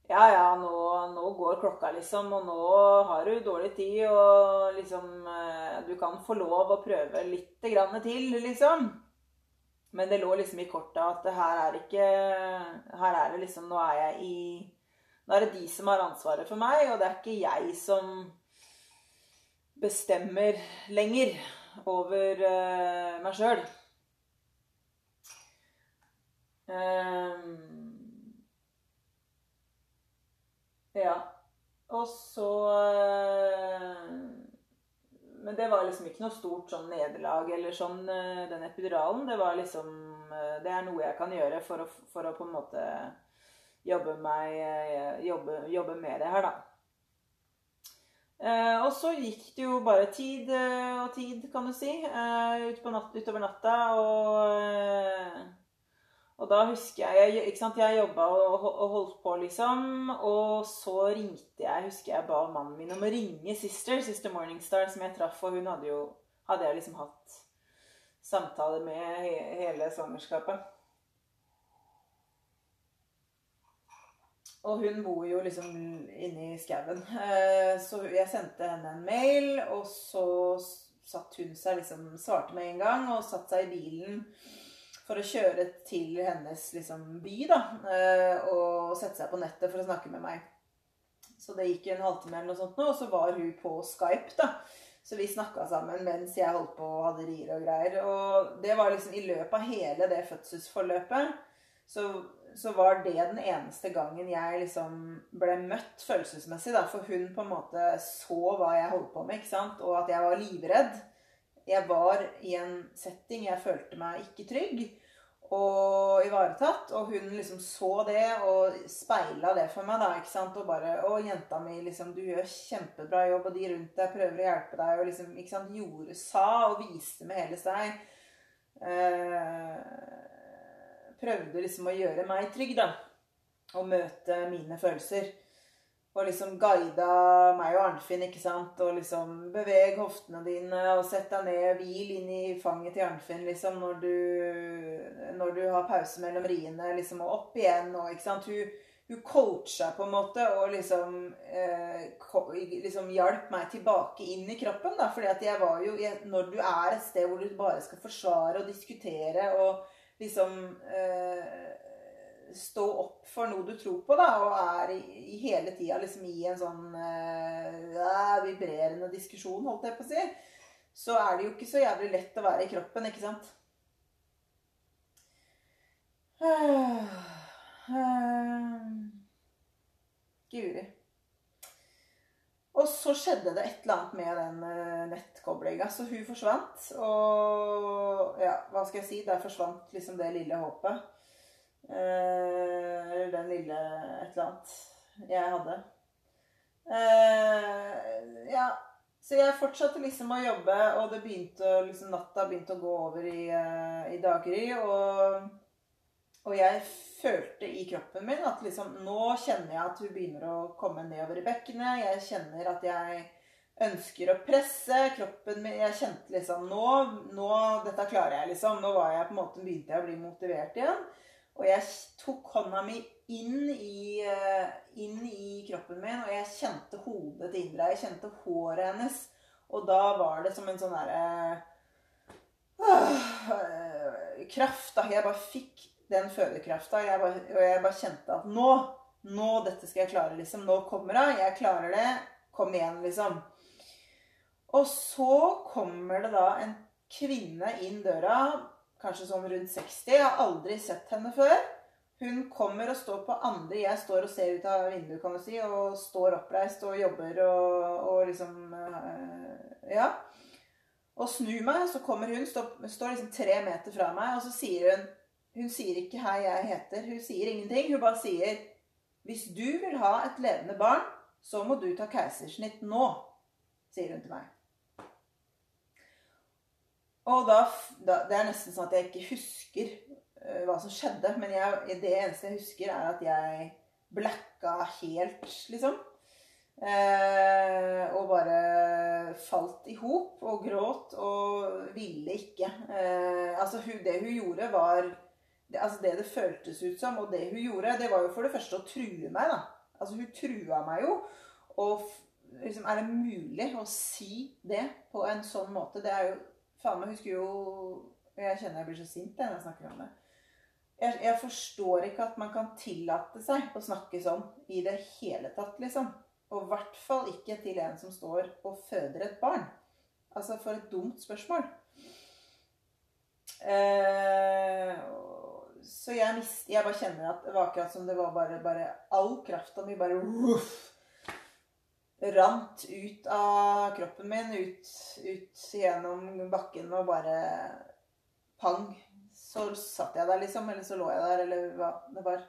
A: Ja, ja, nå, nå, går klokka, liksom, og nå har du dårlig tid, og liksom Du kan få lov å prøve litt til, liksom. Men det lå liksom i kortet at her er ikke Her er det liksom Nå er jeg i Nå er det de som har ansvaret for meg, og det er ikke jeg som bestemmer lenger over uh, meg sjøl. Um, ja. Og så uh, Men det var liksom ikke noe stort sånn nederlag eller sånn, uh, den epiduralen. Det var liksom Det er noe jeg kan gjøre for å, for å på en måte jobbe, meg, jobbe, jobbe med det her, da. Eh, og så gikk det jo bare tid eh, og tid, kan du si, eh, ut natt, utover natta. Og, eh, og, da husker jeg ikke sant, jeg jobba og, og, holdt på, liksom. Og så ringte jeg Husker jeg ba mannen min om å ringe Sister, Sister Morningstar, som jeg traff. Og hun hadde jo hadde jeg liksom hatt samtale med hele svangerskapet. Og hun bor jo liksom inne i skauen. Eh, så jeg sendte henne en mail, og så satt hun seg liksom Svarte med en gang og satte seg i bilen for å kjøre til hennes liksom, by, da. Eh, og sette seg på nettet for å snakke med meg. Så det gikk en halvtime eller noe sånt nå, og så var hun på Skype, da. Så vi snakka sammen mens jeg holdt på og hadde rier og greier. Og det var liksom i løpet av hele det fødselsforløpet så så var det den eneste gangen jeg liksom ble møtt følelsesmessig. Da, for hun på en måte så hva jeg holdt på med, ikke sant? og at jeg var livredd. Jeg var i en setting jeg følte meg ikke trygg og ivaretatt. Og hun liksom så det og speila det for meg. da, ikke sant? Og bare 'Å, jenta mi, liksom, du gjør kjempebra jobb, og de rundt deg prøver å hjelpe deg.' Og liksom, ikke sant, gjorde, sa og viste med hele seg. Eh, prøvde liksom å gjøre meg trygg, da. Og møte mine følelser. Og liksom guida meg og Arnfinn, ikke sant. Og liksom beveg hoftene dine og sett deg ned. Hvil inn i fanget til Arnfinn liksom når du, når du har pause mellom riene. liksom, Og opp igjen og ikke sant. Hun, hun coacha på en måte og liksom, eh, liksom hjalp meg tilbake inn i kroppen. da, fordi at jeg var jo, jeg, Når du er et sted hvor du bare skal forsvare og diskutere og liksom eh, stå opp for noe du tror på, da, og er i, hele tida liksom i en sånn uh, vibrerende diskusjon, holdt jeg på å si, så er det jo ikke så jævlig lett å være i kroppen, ikke sant? Guri. Og så skjedde det et eller annet med den uh, nettkoblinga, så hun forsvant. Og ja, hva skal jeg si? Der forsvant liksom det lille håpet. Uh, eller den lille et eller annet jeg hadde. Uh, ja. Så jeg fortsatte liksom å jobbe, og det begynte, liksom, natta begynte å gå over i, i daggry. Og og jeg følte i kroppen min at liksom Nå kjenner jeg at hun begynner å komme nedover i bekkenet. Jeg kjenner at jeg ønsker å presse kroppen min. Jeg kjente liksom nå, nå Dette klarer jeg, liksom. Nå var jeg på en måte, begynte jeg å bli motivert igjen. Og jeg tok hånda mi inn i, eh, inn i kroppen min, og jeg kjente hodet til Indra. Jeg kjente håret hennes. Og da var det som en sånn derre øh, Kraft. da. Jeg bare fikk den fødekrafta. Og jeg bare kjente at nå, nå, dette skal jeg klare, liksom. Nå kommer hun. Jeg klarer det. Kom igjen, liksom. Og så kommer det da en kvinne inn døra, kanskje sånn rundt 60. Jeg har aldri sett henne før. Hun kommer og står på andre Jeg står og ser ut av vinduet, kan du si, og står oppreist og jobber og, og liksom øh, Ja. Og snur meg, så kommer hun, står, står liksom tre meter fra meg, og så sier hun hun sier ikke 'hei, jeg heter'. Hun sier ingenting. Hun bare sier 'hvis du vil ha et levende barn, så må du ta keisersnitt nå', sier hun til meg. Og da, da, Det er nesten sånn at jeg ikke husker uh, hva som skjedde. Men jeg, det eneste jeg husker, er at jeg blacka helt, liksom. Uh, og bare falt i hop og gråt og ville ikke. Uh, altså, hun, det hun gjorde, var det, altså det det føltes ut som, og det hun gjorde, det var jo for det første å true meg, da. Altså, hun trua meg jo. Og liksom, er det mulig å si det på en sånn måte? Det er jo Faen meg husker jo Jeg kjenner jeg blir så sint når jeg snakker om det. Jeg, jeg, forstår ikke at man kan tillate seg å snakke sånn i det hele tatt, liksom. Og i hvert fall ikke til en som står og føder et barn. Altså, for et dumt spørsmål. Eh, så jeg, mist, jeg bare kjenner at det var akkurat som det var bare, bare All krafta mi bare uff, rant ut av kroppen min, ut, ut gjennom bakken og bare pang. Så satt jeg der, liksom. Eller så lå jeg der, eller hva det var.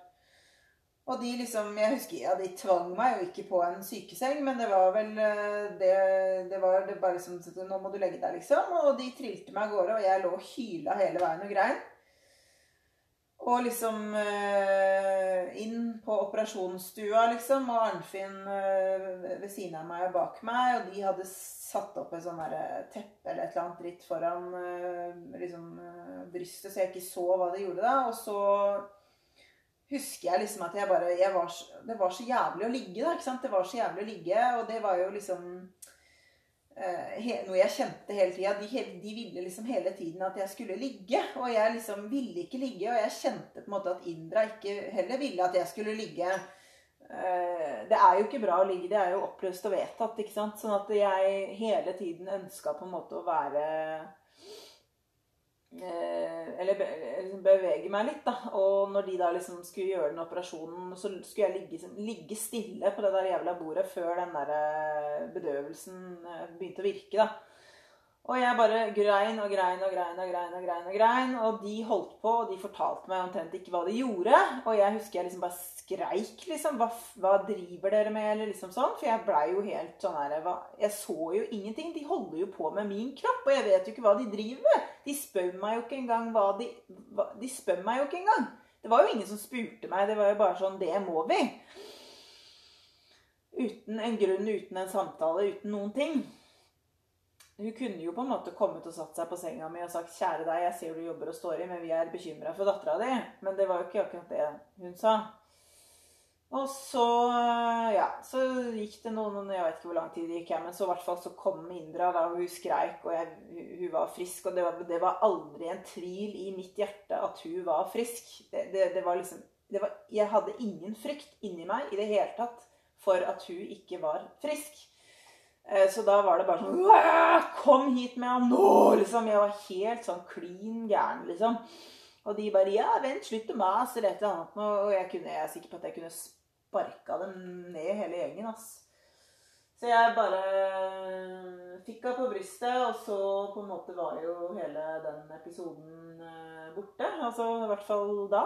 A: Og de liksom Jeg husker ja, de tvang meg jo ikke på en sykeseng, men det var vel eh, det, det var det bare liksom Nå må du legge deg, liksom. Og de trilte meg av gårde, og jeg lå og hyla hele veien og grein. Og liksom eh, inn på operasjonsstua, liksom. Og Arnfinn eh, ved siden av meg og bak meg. Og de hadde satt opp et sånn teppe eller et eller annet dritt foran eh, liksom, brystet, så jeg ikke så hva de gjorde da. Og så husker jeg liksom at jeg bare jeg var, Det var så jævlig å ligge, da. ikke sant? Det var så jævlig å ligge, og det var jo liksom eh, noe jeg kjente hele tida. De, de, ville liksom hele tiden at jeg skulle ligge. Og jeg liksom ville ikke ligge. Og jeg kjente på en måte at Indra ikke heller ville at jeg skulle ligge. Eh, det er jo ikke bra å ligge. Det er jo oppløst og vedtatt. ikke sant? Sånn at jeg hele tiden ønska på en måte å være Eh, eller liksom bevege meg litt, da. Og når de da liksom skulle gjøre den operasjonen, så skulle jeg ligge, ligge stille på det der jævla bordet før den der eh, bedøvelsen eh, begynte å virke, da. Og jeg bare grein og grein og grein og grein. Og grein og grein, og de holdt på, og de fortalte meg omtrent ikke hva de gjorde. Og jeg husker jeg liksom bare skreik, liksom. Hva, hva driver dere med? Eller liksom sånn. For jeg blei jo helt sånn her Jeg så jo ingenting. De holder jo på med min kropp, og jeg vet jo ikke hva de driver med. De spør meg jo ikke engang hva de hva, De spør meg jo ikke engang. Det var jo ingen som spurte meg. Det var jo bare sånn Det må vi. Uten en grunn, uten en samtale, uten noen ting. Hun kunne jo på en måte kommet og satt seg på senga mi og sagt 'Kjære deg, jeg ser du jobber og står i, men vi er bekymra for dattera di.' Men det var jo ikke akkurat det hun sa. Og så ja, så gikk det noen Jeg vet ikke hvor lang tid det gikk, jeg, men så i hvert fall så kom Indra, da, hun skreik, og jeg, hun var frisk. Og det var, det var, aldri en tvil i mitt hjerte at hun var frisk. Det, det, det var liksom var, Jeg hadde ingen frykt inni meg i det hele tatt for at hun ikke var frisk. Eh, så da var det bare sånn Kom hit med ham nå! liksom. Jeg var helt sånn klin gæren, liksom. Og de bare Ja, vent, slutt å mase, eller et eller annet. Og jeg, kunne, jeg er sikker på at jeg kunne sparka dem ned, hele gjengen. ass. Så jeg bare fikk henne på brystet, og så på en måte var jo hele den episoden eh, borte. Altså i hvert fall da.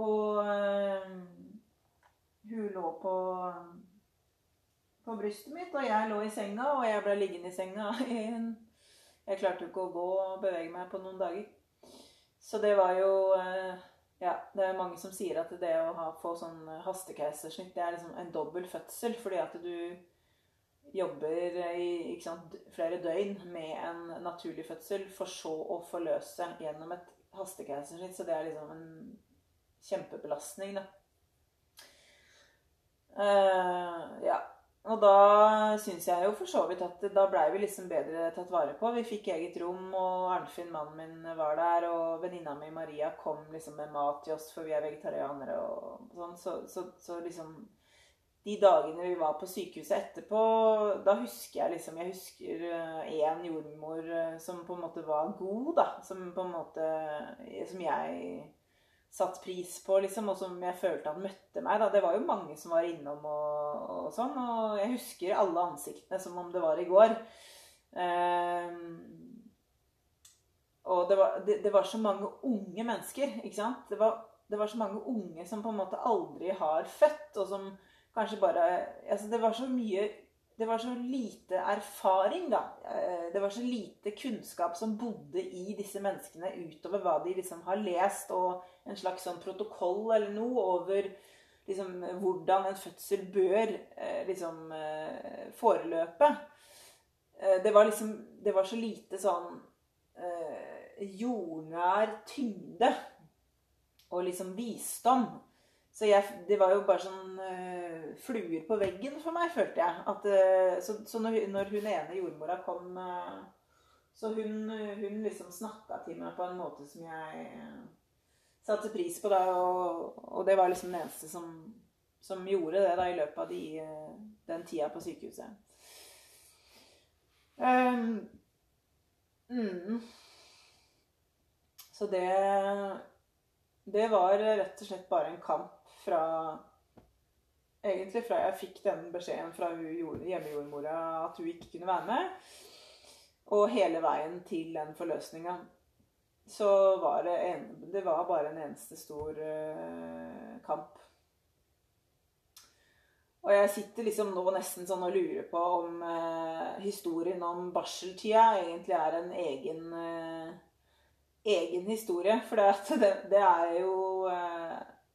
A: Og hun lå på på brystet mitt, og jeg lå i senga, og jeg ble liggende i senga. Jeg klarte jo ikke å gå og bevege meg på noen dager. Så det var jo eh, Ja, det er mange som sier at det å ha, få sånn hastekeisersnitt, det er liksom en dobbel fødsel, fordi at du jobber i sant, flere døgn med en naturlig fødsel, for så å forløse gjennom et hastekeisersnitt. Så det er liksom en kjempebelastning, da. Uh, ja. Og da syns jeg jo for så vidt at da blei vi liksom bedre tatt vare på. Vi fikk eget rom, og Arnfinn, mannen min, var der. Og venninna mi Maria kom liksom med mat til oss, for vi er vegetarianere og sånn. Så, så, så, liksom De dagene vi var på sykehuset etterpå, da husker jeg liksom Jeg husker én eh, jordmor eh, som på en måte var god, da. Som på en måte Som jeg satt pris på, liksom, og som jeg følte han møtte meg. Da. Det var jo mange som var innom og, og sånn. Og jeg husker alle ansiktene som om det var i går. Um, og det var, det, det var, så mange unge mennesker, ikke sant. Det var, det var, så mange unge som på en måte aldri har født, og som kanskje bare altså Det var så mye det var så lite erfaring, da. Eh, det var så lite kunnskap som bodde i disse menneskene utover hva de liksom har lest, og en slags sånn protokoll eller noe over liksom hvordan en fødsel bør eh, liksom eh, foreløpe. Det var liksom Det var så lite sånn jordnær tyngde og liksom visdom så jeg, det var jo bare sånn uh, fluer på veggen for meg, følte jeg. At, uh, så, så når, når, hun ene jordmora kom uh, Så hun, hun liksom snakka til meg på en måte som jeg satte pris på. Da, og, og, det var liksom den eneste som, som gjorde det da, i løpet av de, den tida på sykehuset. Um, mm. Så det Det var rett og slett bare en kamp fra Egentlig fra jeg fikk den beskjeden fra hjemmejordmora at hun ikke kunne være med, og hele veien til den forløsninga, så var det, en, det var bare en eneste stor uh, kamp. Og jeg sitter liksom nå nesten sånn og lurer på om uh, historien om barseltida egentlig er en egen, uh, egen historie. For det, det, er jo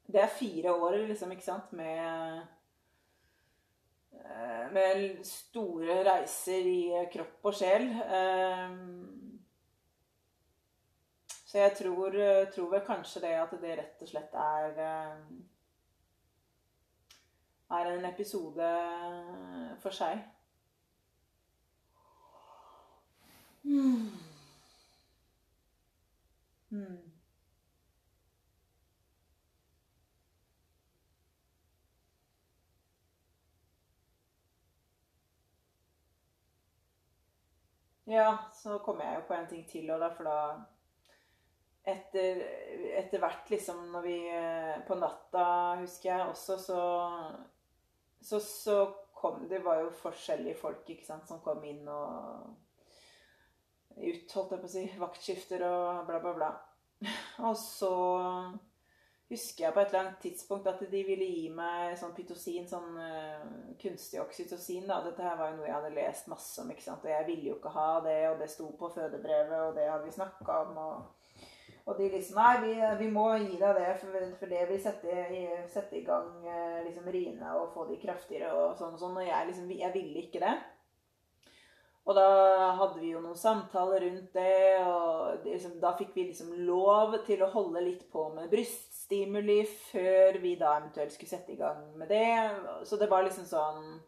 A: det er fire år, liksom, ikke sant, med eh, Med store reiser i kropp og sjel. Eh, så jeg tror, tror vel kanskje det at det rett og slett er eh, er en episode for seg. Mm. Mm. Ja, så kom jeg jo på en ting til òg, da. For da etter, etter, hvert, liksom, når vi eh, På natta, husker jeg også, så Så, så kom Det var jo forskjellige folk, ikke sant, som kom inn og ut, holdt jeg på å si. Vaktskifter og bla, bla, bla. Og så husker jeg på et eller annet tidspunkt at de ville gi meg sånn pytosin, sånn uh, kunstig oksytocin. da. Dette her var jo noe jeg hadde lest masse om, ikke sant? og jeg ville jo ikke ha det. Og det sto på fødebrevet, og det hadde vi snakka om. Og, og, de liksom Nei, vi, vi, må gi deg det, for, for det vil sette, sette, i gang uh, liksom riene og få de kraftigere og sånn og sånn. Og jeg liksom Jeg ville ikke det. Og da hadde vi jo noen samtaler rundt det, og liksom, da fikk vi liksom lov til å holde litt på med bryststimuli før vi da eventuelt skulle sette i gang med det. Så det var liksom sånn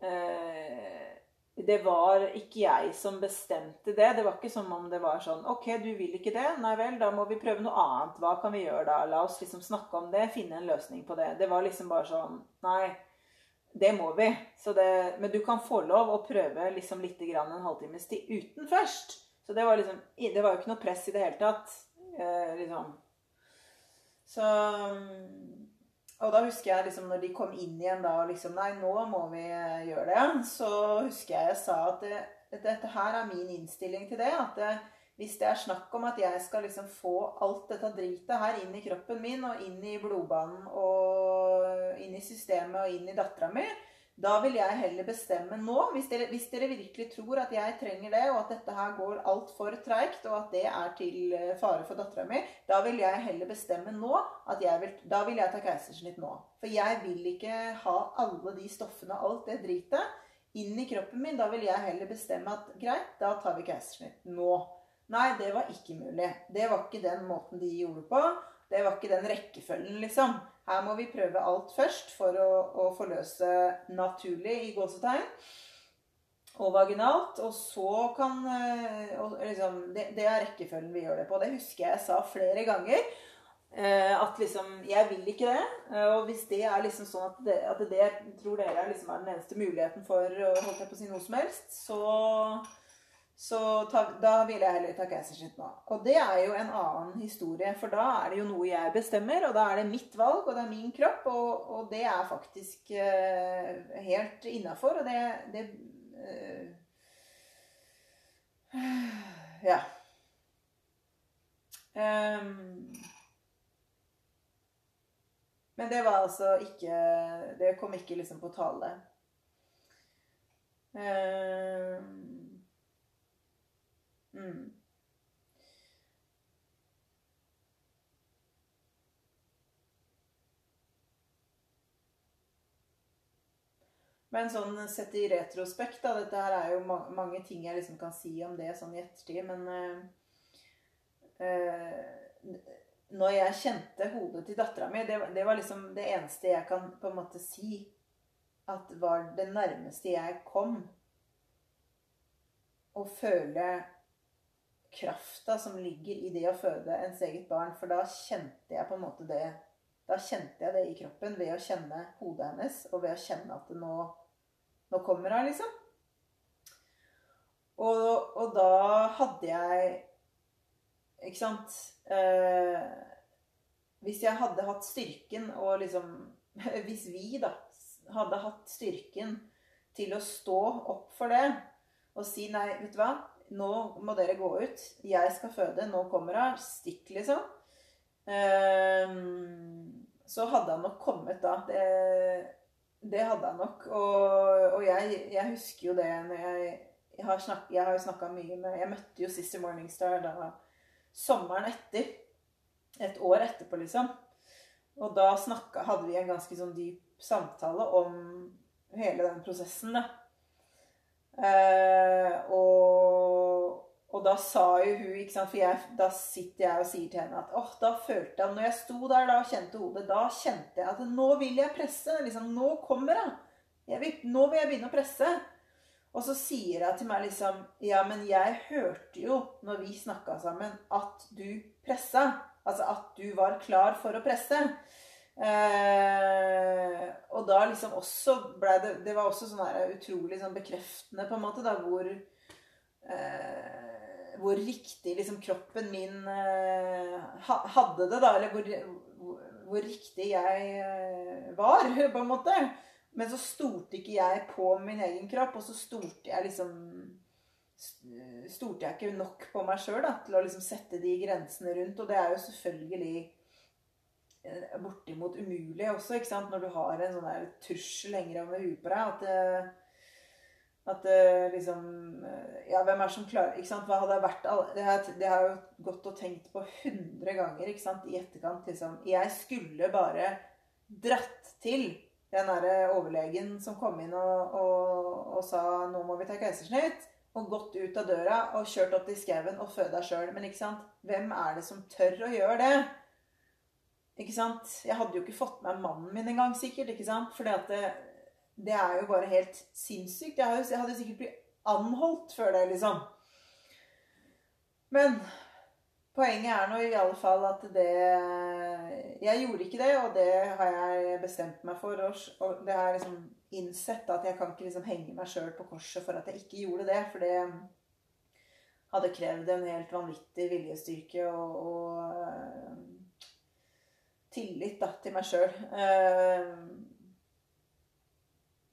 A: eh, Det var ikke jeg som bestemte det. Det var ikke som om det var sånn OK, du vil ikke det? Nei vel, da må vi prøve noe annet. Hva kan vi gjøre da? La oss liksom snakke om det, finne en løsning på det. Det var liksom bare sånn Nei. Det må vi. Det, men du kan få lov å prøve liksom litt grann en halvtimes tid uten først. Så det var liksom Det var jo ikke noe press i det hele tatt. Eh, liksom. Så Og da husker jeg liksom når de kom inn igjen da og liksom Nei, nå må vi gjøre det. Så husker jeg jeg sa at det, dette her er min innstilling til det. At det, hvis det er snakk om at jeg skal liksom få alt dette dritet her inn i kroppen min og inn i blodbanen og inn i systemet og inn i dattera mi, da vil jeg heller bestemme nå, hvis dere, hvis dere, virkelig tror at jeg trenger det, og at dette her går altfor treigt, og at det er til eh, fare for dattera mi, da vil jeg heller bestemme nå at jeg vil, da vil jeg ta keisersnitt nå. For jeg vil ikke ha alle de stoffene, alt det dritet, inn i kroppen min. Da vil jeg heller bestemme at greit, da tar vi keisersnitt nå. Nei, det var ikke mulig. Det var ikke den måten de gjorde på. Det var ikke den rekkefølgen, liksom. Her må vi prøve alt først for å, å forløse naturlig i gåsetegn. Og vaginalt. Og så kan eh, og liksom, det, det, er rekkefølgen vi gjør det på. Det husker jeg sa flere ganger. Eh, at liksom Jeg vil ikke det. Eh, og hvis det er liksom sånn at det, at det tror dere liksom er den eneste muligheten for å holde på å si noe som helst, så så ta, da ville jeg heller ta keisersnitt nå. Og det er jo en annen historie, for da er det jo noe jeg bestemmer, og da er det mitt valg, og det er min kropp, og, og det er faktisk uh, helt innafor, og det, det uh, Ja. Um, men det var altså ikke Det kom ikke liksom på tale. Eh, Men sånn sett i retrospekt, da Dette her er jo ma mange ting jeg liksom kan si om det sånn i ettertid, men uh, uh, Når jeg kjente hodet til dattera mi, det, det, var liksom det eneste jeg kan på en måte si at var det nærmeste jeg kom å føle krafta som ligger i det å føde ens eget barn. For da kjente jeg på en måte det Da kjente jeg det i kroppen ved å kjenne hodet hennes, og ved å kjenne at det nå nå kommer hun, liksom. Og, og, da hadde jeg Ikke sant eh, Hvis jeg hadde hatt styrken og liksom Hvis vi, da, hadde hatt styrken til å stå opp for det og si nei, vet du hva, nå må dere gå ut. Jeg skal føde. Nå kommer hun. Stikk, liksom. Eh, så hadde han nok kommet da. Det det hadde jeg nok. Og, og jeg, jeg, husker jo det når jeg Jeg har, snak, har jo snakka mye med Jeg møtte jo Sister Morningstar da sommeren etter. Et år etterpå, liksom. Og da snakka, hadde vi en ganske sånn dyp samtale om hele den prosessen, da. Eh, og og da sa jo hun ikke sant, For jeg, da sitter jeg og sier til henne at åh, da følte jeg Når jeg sto der da og kjente hodet, da kjente jeg at nå vil jeg presse. liksom, Nå kommer vil, nå vil jeg begynne å presse. Og så sier jeg til meg liksom Ja, men jeg hørte jo når vi snakka sammen, at du pressa. Altså at du var klar for å presse. Eh, og da liksom også blei det Det var også sånn her utrolig sånn bekreftende, på en måte, da, hvor eh, hvor riktig liksom, kroppen min uh, hadde det, da. Eller hvor, hvor, riktig jeg uh, var, på en måte. Men så stolte ikke jeg på min egen kropp, og så stolte jeg liksom Stolte jeg ikke nok på meg sjøl til å liksom sette de grensene rundt. Og det er jo selvfølgelig eh, bortimot umulig også, ikke sant? når du har en sånn der trussel lenger over huet på deg. at at uh, liksom uh, Ja, hvem er det som klarer Ikke sant? Hva hadde vært det har, det har jeg jo gått og tenkt på hundre ganger ikke sant? i etterkant. liksom. Jeg skulle bare dratt til den derre overlegen som kom inn og, og, og, sa 'nå må vi ta keisersnitt', og gått ut av døra og kjørt opp til skauen og født deg sjøl. Men ikke sant? hvem er det som tør å gjøre det? Ikke sant? Jeg hadde jo ikke fått med mannen min engang, sikkert. ikke sant? Fordi at det, det er jo bare helt sinnssykt. Jeg, hadde, jeg hadde sikkert blitt anholdt før det, liksom. Men poenget er nå i alle fall at det Jeg gjorde ikke det, og det har jeg bestemt meg for. Og det har liksom innsett at jeg kan ikke liksom henge meg sjøl på korset for at jeg ikke gjorde det. For det hadde krevd en helt vanvittig viljestyrke og, og uh, tillit da, til meg sjøl. Uh,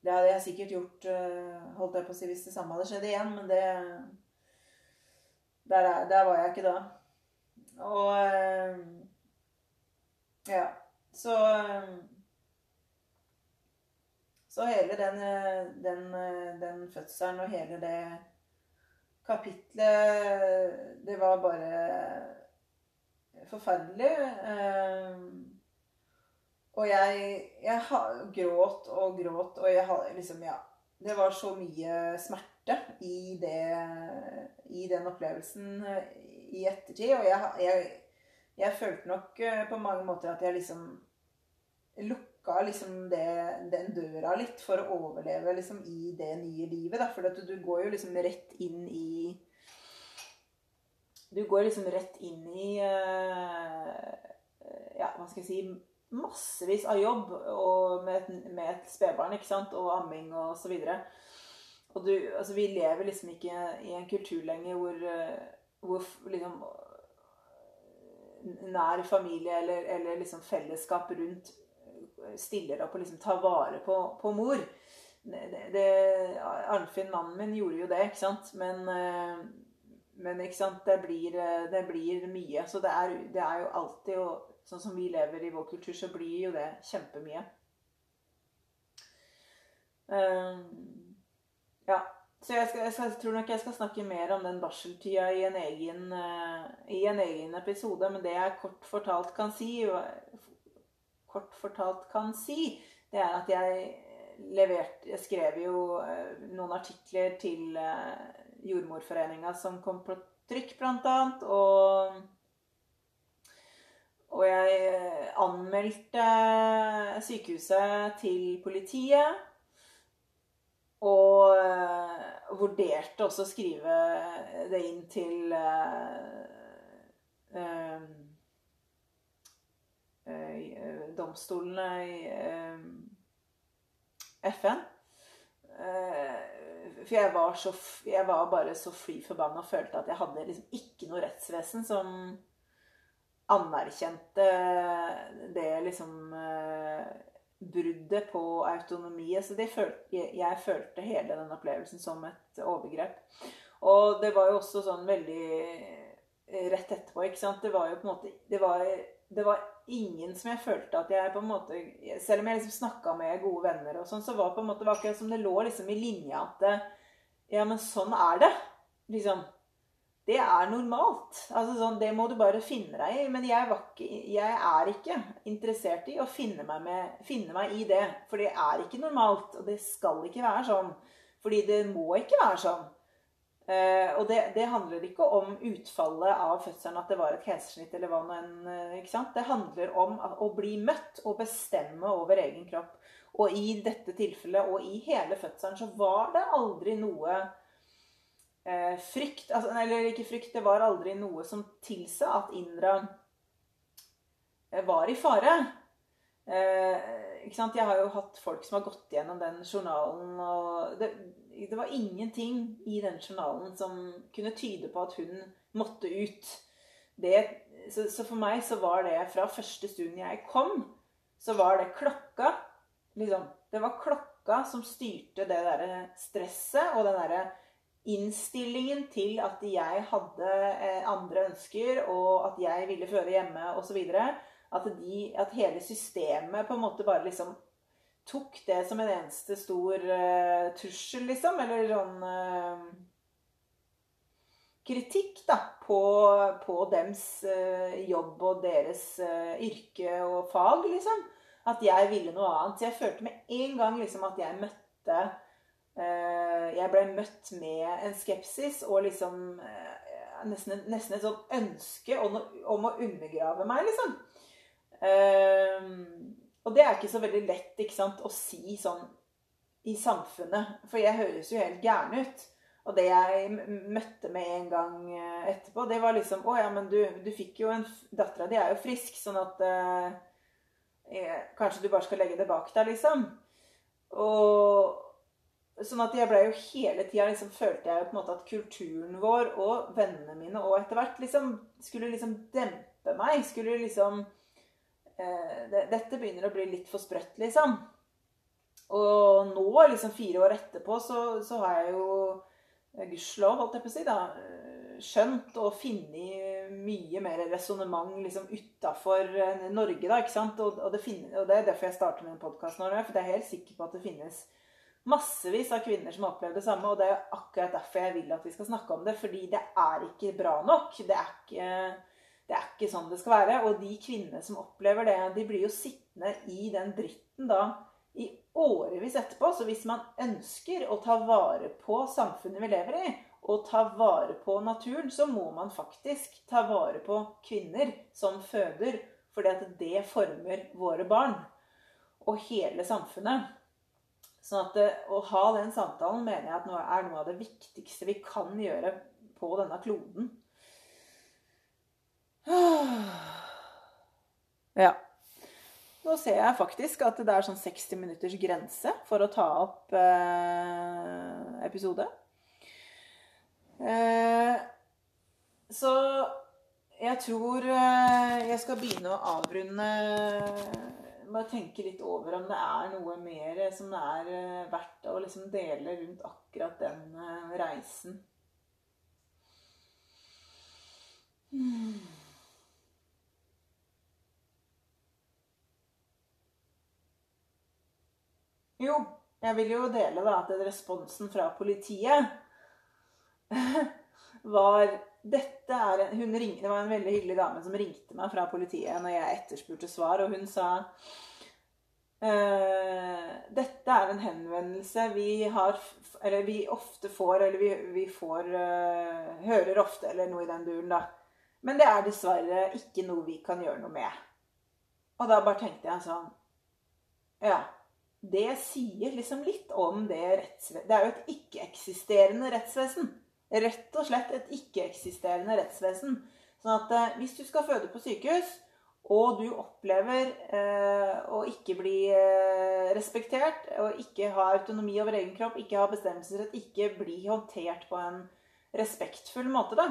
A: det hadde jeg sikkert gjort eh, holdt jeg på å si, hvis det samme hadde skjedd igjen, men det Der, er, der var jeg ikke da. Og eh, Ja. Så Så hele den, den, den fødselen og hele det kapitlet Det var bare forferdelig. Eh, og jeg, jeg gråt og gråt, og jeg hadde liksom Ja. Det var så mye smerte i, det, i den opplevelsen eh, i ettertid. Og jeg, jeg, jeg, følte nok eh, på mange måter at jeg liksom lukka liksom det, den døra litt for å overleve liksom i det nye livet. For du, du går jo liksom rett inn i Du går liksom rett inn i uh, Ja, hva skal jeg si massevis av jobb med med et spedbarn og amming og så videre. Og du, altså, vi lever liksom ikke i en kultur lenger hvor, eh, hvor liksom nær familie eller, eller liksom fellesskap rundt eh, stiller opp og liksom tar vare på, på mor. Det, det, Arnfinn, mannen min, gjorde jo det, ikke sant? Men, eh, men ikke sant? Det, blir, det blir mye. Så det er, det er jo alltid å sånn som vi lever i vår kultur, så blir jo det kjempemye. Uh, Ja. Så jeg, skal, jeg, skal, tror nok jeg skal snakke mer om den barseltida i en egen, uh, i en egen episode. Men det jeg kort fortalt kan si, kort fortalt kan si, det er at jeg levert, Jeg skrev jo uh, noen artikler til uh, Jordmorforeninga som kom på trykk, blant annet. Og, og jeg anmeldte sykehuset til politiet. Og uh, vurderte også å skrive det inn til uh, domstolene i FN. for jeg var, så, jeg var bare så fly forbanna og følte at jeg hadde liksom ikke noe rettsvesen som anerkjente det liksom bruddet på autonomi. Altså følte, jeg følte hele den opplevelsen som et overgrep. Og det var jo også sånn veldig eh, rett etterpå, ikke sant. Det var jo på en måte Det var, det var ingen som jeg følte at jeg på en måte Selv om jeg liksom snakka med gode venner og sånn, så var det på en måte akkurat som det lå liksom i linja at det, Ja, men sånn er det. Liksom det er normalt. Altså sånn, Det må du bare finne deg i. Men jeg, ikke, jeg er ikke interessert i å finne meg, med, finne meg, i det. For det er ikke normalt. Og det skal ikke være sånn. Fordi det må ikke være sånn. Eh, og det, det, handler ikke om utfallet av fødselen, at det var et keisersnitt eller hva nå enn. Eh, ikke sant? Det handler om å bli møtt og bestemme over egen kropp. Og i dette tilfellet og i hele fødselen så var det aldri noe frykt altså, Eller ikke frykt, det var aldri noe som tilsa at Indra eh, var i fare. Eh, ikke sant? Jeg har jo hatt folk som har gått gjennom den journalen, og det, det, var ingenting i den journalen som kunne tyde på at hun måtte ut. Det, så, så, for meg så var det fra første stund jeg kom, så var det klokka liksom, Det var klokka som styrte det derre stresset og den derre innstillingen til at jeg hadde eh, andre ønsker, og at jeg ville føde hjemme osv. At, at hele systemet på en måte bare liksom tok det som en eneste stor uh, trussel, liksom. Eller sånn uh, kritikk, da, på, på dems uh, jobb og deres yrke og fag, liksom. At jeg ville noe annet. Så jeg følte med en gang liksom at jeg møtte jeg ble møtt med en skepsis og liksom eh, nesten, nesten et sånt ønske om om å, undergrave meg, liksom. Eh, og det er ikke så veldig lett ikke sant, å si sånn i samfunnet, for jeg høres jo helt gæren ut. Og det jeg møtte med en gang etterpå, det var liksom Å ja, men du, du fikk jo en Dattera di er jo frisk, sånn at eh, Kanskje du bare skal legge det bak deg, liksom. Og, Sånn at jeg ble jo hele tida liksom, Følte jeg på en måte at kulturen vår og vennene mine og etter hvert liksom skulle liksom dempe meg. Skulle liksom eh, det, Dette begynner å bli litt for sprøtt, liksom. Og nå, liksom fire år etterpå, så, så har jeg jo gudskjelov, holdt jeg på å si, da, eh, skjønt og funnet mye mer resonnement liksom utafor eh, Norge, da, ikke sant? Og, og, det finner, og, det er derfor jeg starter med en podkast nå, for jeg er helt sikker på at det finnes massevis av kvinner som har opplevd det samme. Og det er akkurat derfor jeg vil at vi skal snakke om det. Fordi det er ikke bra nok. Det er ikke, det er ikke sånn det skal være. Og de kvinnene som opplever det, de blir jo sittende i den dritten da i årevis etterpå. Så hvis man ønsker å ta vare på samfunnet vi lever i, og ta vare på naturen, så må man faktisk ta vare på kvinner som føder. Fordi at det former våre barn og hele samfunnet. Sånn at det, Å ha den samtalen mener jeg at er noe av det viktigste vi kan gjøre på denne kloden. Ja. Nå ser jeg faktisk at det er sånn 60 minutters grense for å ta opp eh, episode. Eh, så jeg tror eh, jeg skal begynne å avrunde bare tenke litt over om det er noe mer som det er eh, verdt å liksom dele rundt akkurat den eh, reisen. Hmm. Jo, Jeg vil jo dele da at responsen fra politiet var dette er en, hun ring, Det var en veldig hyggelig dame som ringte meg fra politiet når jeg etterspurte svar, og hun sa uh, dette er en henvendelse vi har Eller vi ofte får, eller vi, vi får uh, Hører ofte, eller noe i den duren, da. Men det er dessverre ikke noe vi kan gjøre noe med. Og da bare tenkte jeg sånn Ja. Det sier liksom litt om det rettsvesenet Det er jo et ikke-eksisterende rettsvesen. Rett og slett et ikke-eksisterende rettsvesen. Sånn at eh, hvis du skal føde på sykehus, og du opplever eh, å ikke bli eh, respektert, og ikke ha autonomi over egen kropp, ikke ha bestemmelsesrett, ikke bli håndtert på en respektfull måte, da,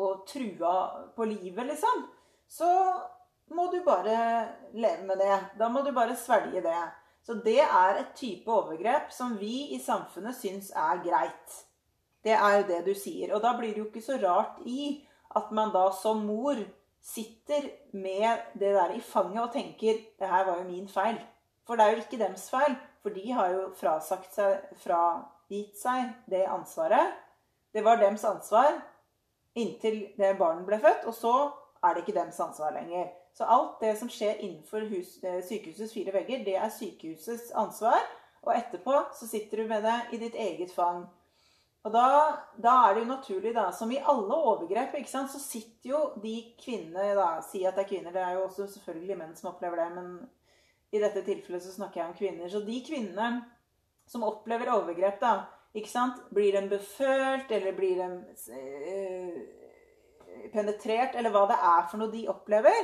A: og trua på livet, liksom, så må du bare leve med det. Da må du bare svelge det. Så det er et type overgrep som vi i samfunnet syns er greit. Det er jo det du sier. Og da blir det jo ikke så rart i at man da som mor sitter med det der i fanget og tenker det her var jo min feil. For det er jo ikke dems feil. For de har jo frasagt seg, fragitt seg det ansvaret. Det var dems ansvar inntil det barnet ble født, og så er det ikke dems ansvar lenger. Så alt det som skjer innenfor hus, eh, sykehusets fire vegger, det er sykehusets ansvar. Og etterpå så sitter du med det i ditt eget fang. Og da, da, er det jo naturlig, da, som i alle overgrep, ikke sant, så sitter jo de kvinnene da, Si at det er kvinner, det er jo også selvfølgelig menn som opplever det, men i dette tilfellet så snakker jeg om kvinner. Så de kvinnene som opplever overgrep, da, ikke sant, blir de befølt, eller blir de øh, penetrert, eller hva det er for noe de opplever,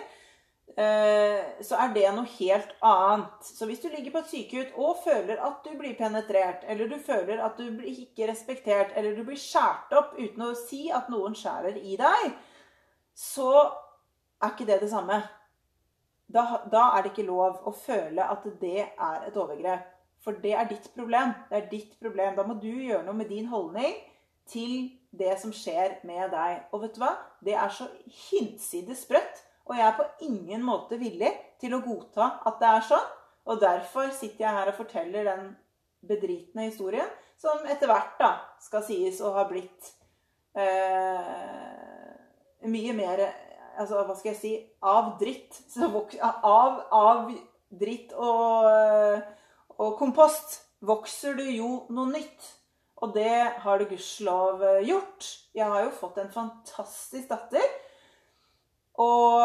A: så er det noe helt annet. Så hvis du ligger på et sykehus og føler at du blir penetrert, eller du føler at du blir ikke respektert, eller du blir skåret opp uten å si at noen skjærer i deg, så er ikke det det samme. Da, da er det ikke lov å føle at det er et overgrep. For det er ditt problem. Det er ditt problem. Da må du gjøre noe med din holdning til det som skjer med deg. Og vet du hva? Det er så hinsides sprøtt og jeg er på ingen måte villig til å godta at det er sånn. Og derfor sitter jeg her og forteller den bedritne historien, som etter hvert da skal sies å ha blitt eh, mye mer Altså, hva skal jeg si Av dritt. Av, av, dritt og, og kompost vokser du jo noe nytt. Og det har det gudskjelov gjort. Jeg har jo fått en fantastisk datter og,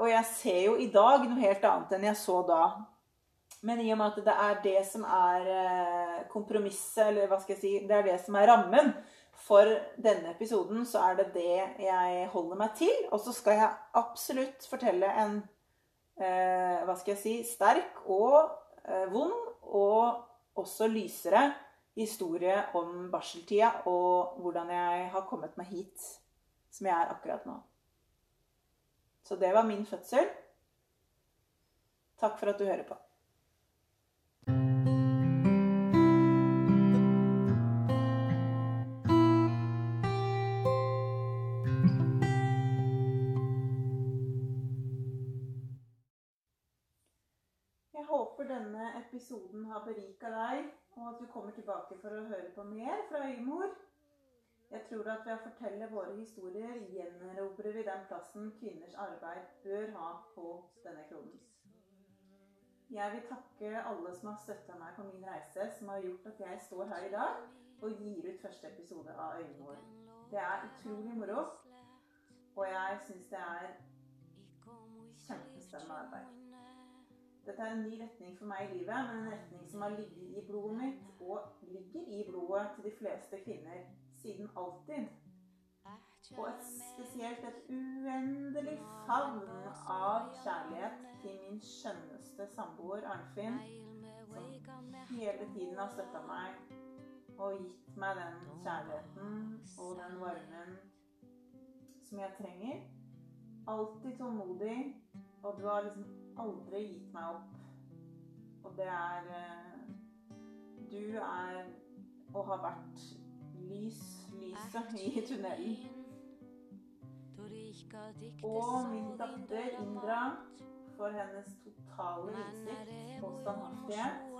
A: og, jeg ser jo i dag noe helt annet enn jeg så da. Men i og med at det er det som er eh, kompromisset, eller hva skal jeg si Det er det som er rammen for denne episoden, så er det det jeg holder meg til. Og så skal jeg absolutt fortelle en eh, hva skal jeg si sterk og eh, vond og også lysere historie om barseltida og hvordan jeg har kommet meg hit som jeg er akkurat nå. Så det var min fødsel. Takk for at du hører på. Jeg håper denne episoden har berika deg, og at du kommer tilbake for å høre på mer fra Øymor. Jeg tror at ved å fortelle våre historier gjenerobrer vi den plassen kvinners arbeid bør ha på denne kloden. Jeg vil takke alle som har støtta meg på min reise, som har gjort at jeg står her i dag og gir ut første episode av Øyenvår. Det er utrolig moro, og jeg syns det er kjempespennende arbeid. Dette er en ny retning for meg i livet, men en retning som har ligget i blodet mitt, og ligger i blodet til de fleste kvinner siden alltid. Og et, spesielt et uendelig favn av kjærlighet til min skjønneste samboer Arnfinn, som hele tiden har støtta meg og gitt meg den kjærligheten og den varmen som jeg trenger. Alltid tålmodig, og du har liksom aldri gitt meg opp. Og det er eh, Du er og har vært lys, lyset i tunnelen. Og min datter Indra for hennes totale innsikt og standhaftighet.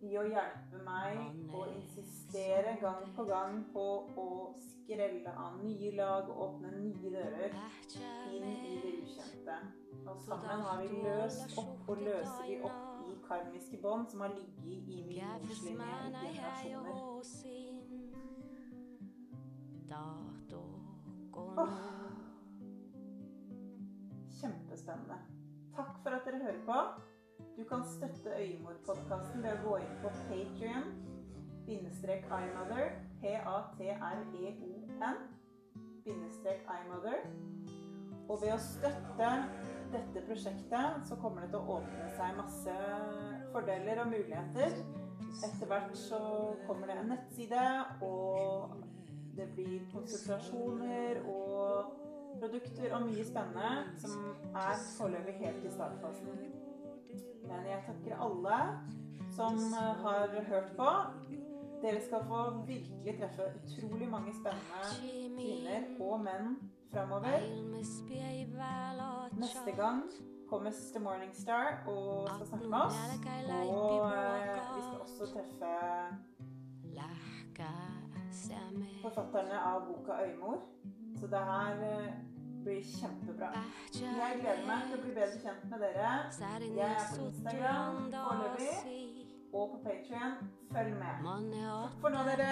A: i å hjelpe meg å insistere gang på gang på å skrelle av nye lag og åpne nye dører inn i det ukjente. Og sammen har vi løst opp og løser vi opp karmiske bånd som har ligget i jordslinje i generasjoner. Oh. Kjempespennende. Takk for at dere hører på. Du kan støtte Øyemor-podkasten ved å gå inn på Patrion, bindestrek imother, p-a-t-r-e-o-n, bindestrek imother. Og ved å støtte dette prosjektet, så kommer det til å åpne seg masse fordeler og muligheter. Etter hvert så kommer det en nettside, og det blir konsultasjoner og produkter og mye spennende som er foreløpig helt i startfasen. Men jeg takker alle som har hørt på. Dere skal få virkelig treffe utrolig mange spennende kvinner og menn framover. Neste gang kommer Sister Morningstar og skal snakke med oss. Og eh, vi skal også treffe forfatterne av boka 'Øymor'. Så det her eh, blir kjempebra. Jeg gleder meg til å bli bedre kjent med dere. Jeg er på Instagram foreløpig og på Patrion. Følg med. Takk for nå, dere.